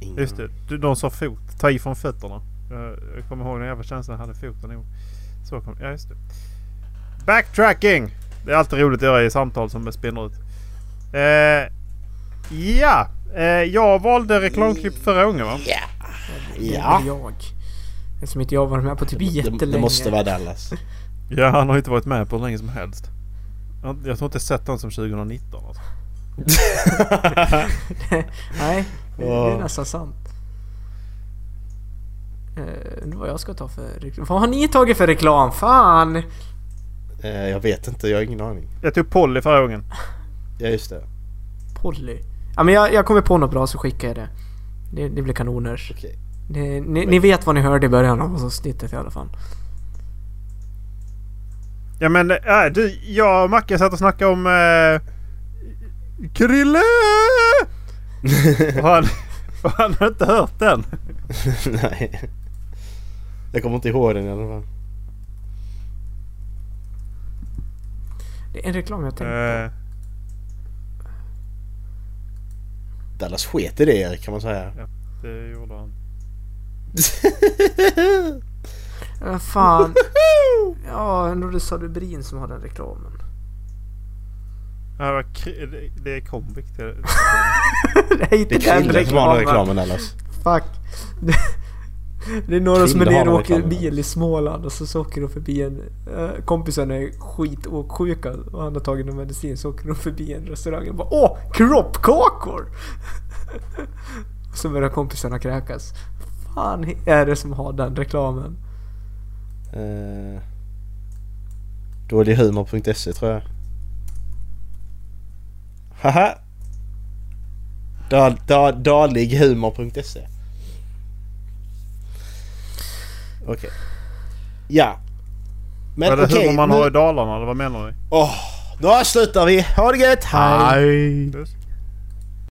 Ingen- Just det. Du, de sa fot. Ta i från fötterna. Jag, jag kommer ihåg den jävla känslan jag hade foten ihop. Så kom... Ja just det. Backtracking! Det är alltid roligt att göra i samtal som spinner ut. Eh, ja! Eh, jag valde reklamklipp förra gången va? Det Ja. är jag. Eftersom inte jag har varit med på typ Det, jättelänge. det måste vara Dallas. Ja, han har inte varit med på hur länge som helst. Jag, jag tror inte sett den som 2019 alltså. [laughs] Nej, det, det är nästan sant. Undrar vad jag ska ta för reklam. Vad har ni tagit för reklam? Fan! Eh, jag vet inte, jag har ingen aning. Jag tog Polly förra gången. Ja just det. Polly. Ja men jag, jag kommer på något bra så skickar jag det. Det, det blir kanoners. Okej. Det, ni, ni vet vad ni hörde i början av avsnittet i alla fall. Ja men äh, du, jag och Macke satt och snackade om... Äh, Krille! och, han, [laughs] och han har inte hört den. [laughs] Nej. Jag kommer inte ihåg den i alla fall. Det är en reklam jag tänkte Äh, Dallas sket i det Erik kan man säga. det gjorde han. [laughs] Uh, fan. Ja, ändå det sa du Brin som har den reklamen. Ja, det är till [laughs] det är inte Det är den Krille som har den reklamen. reklamen Dallas. Fuck. Det, är några som är nere och åker bil i Småland och så, så åker de förbi en... Uh, kompisarna är skitåksjuka och han har tagit någon medicin så åker de förbi en restaurang och bara Åh! Kroppkakor! så börjar kompisarna kräkas. Fan är det som har den reklamen? Uh, Dålighumor.se tror jag. Haha! Dal, dal, dalighumor.se Okej. Ja. Men okej, hur man nu, har i Dalarna eller vad menar ni? Åh, då slutar vi. Ha det gött! Hej! Puss.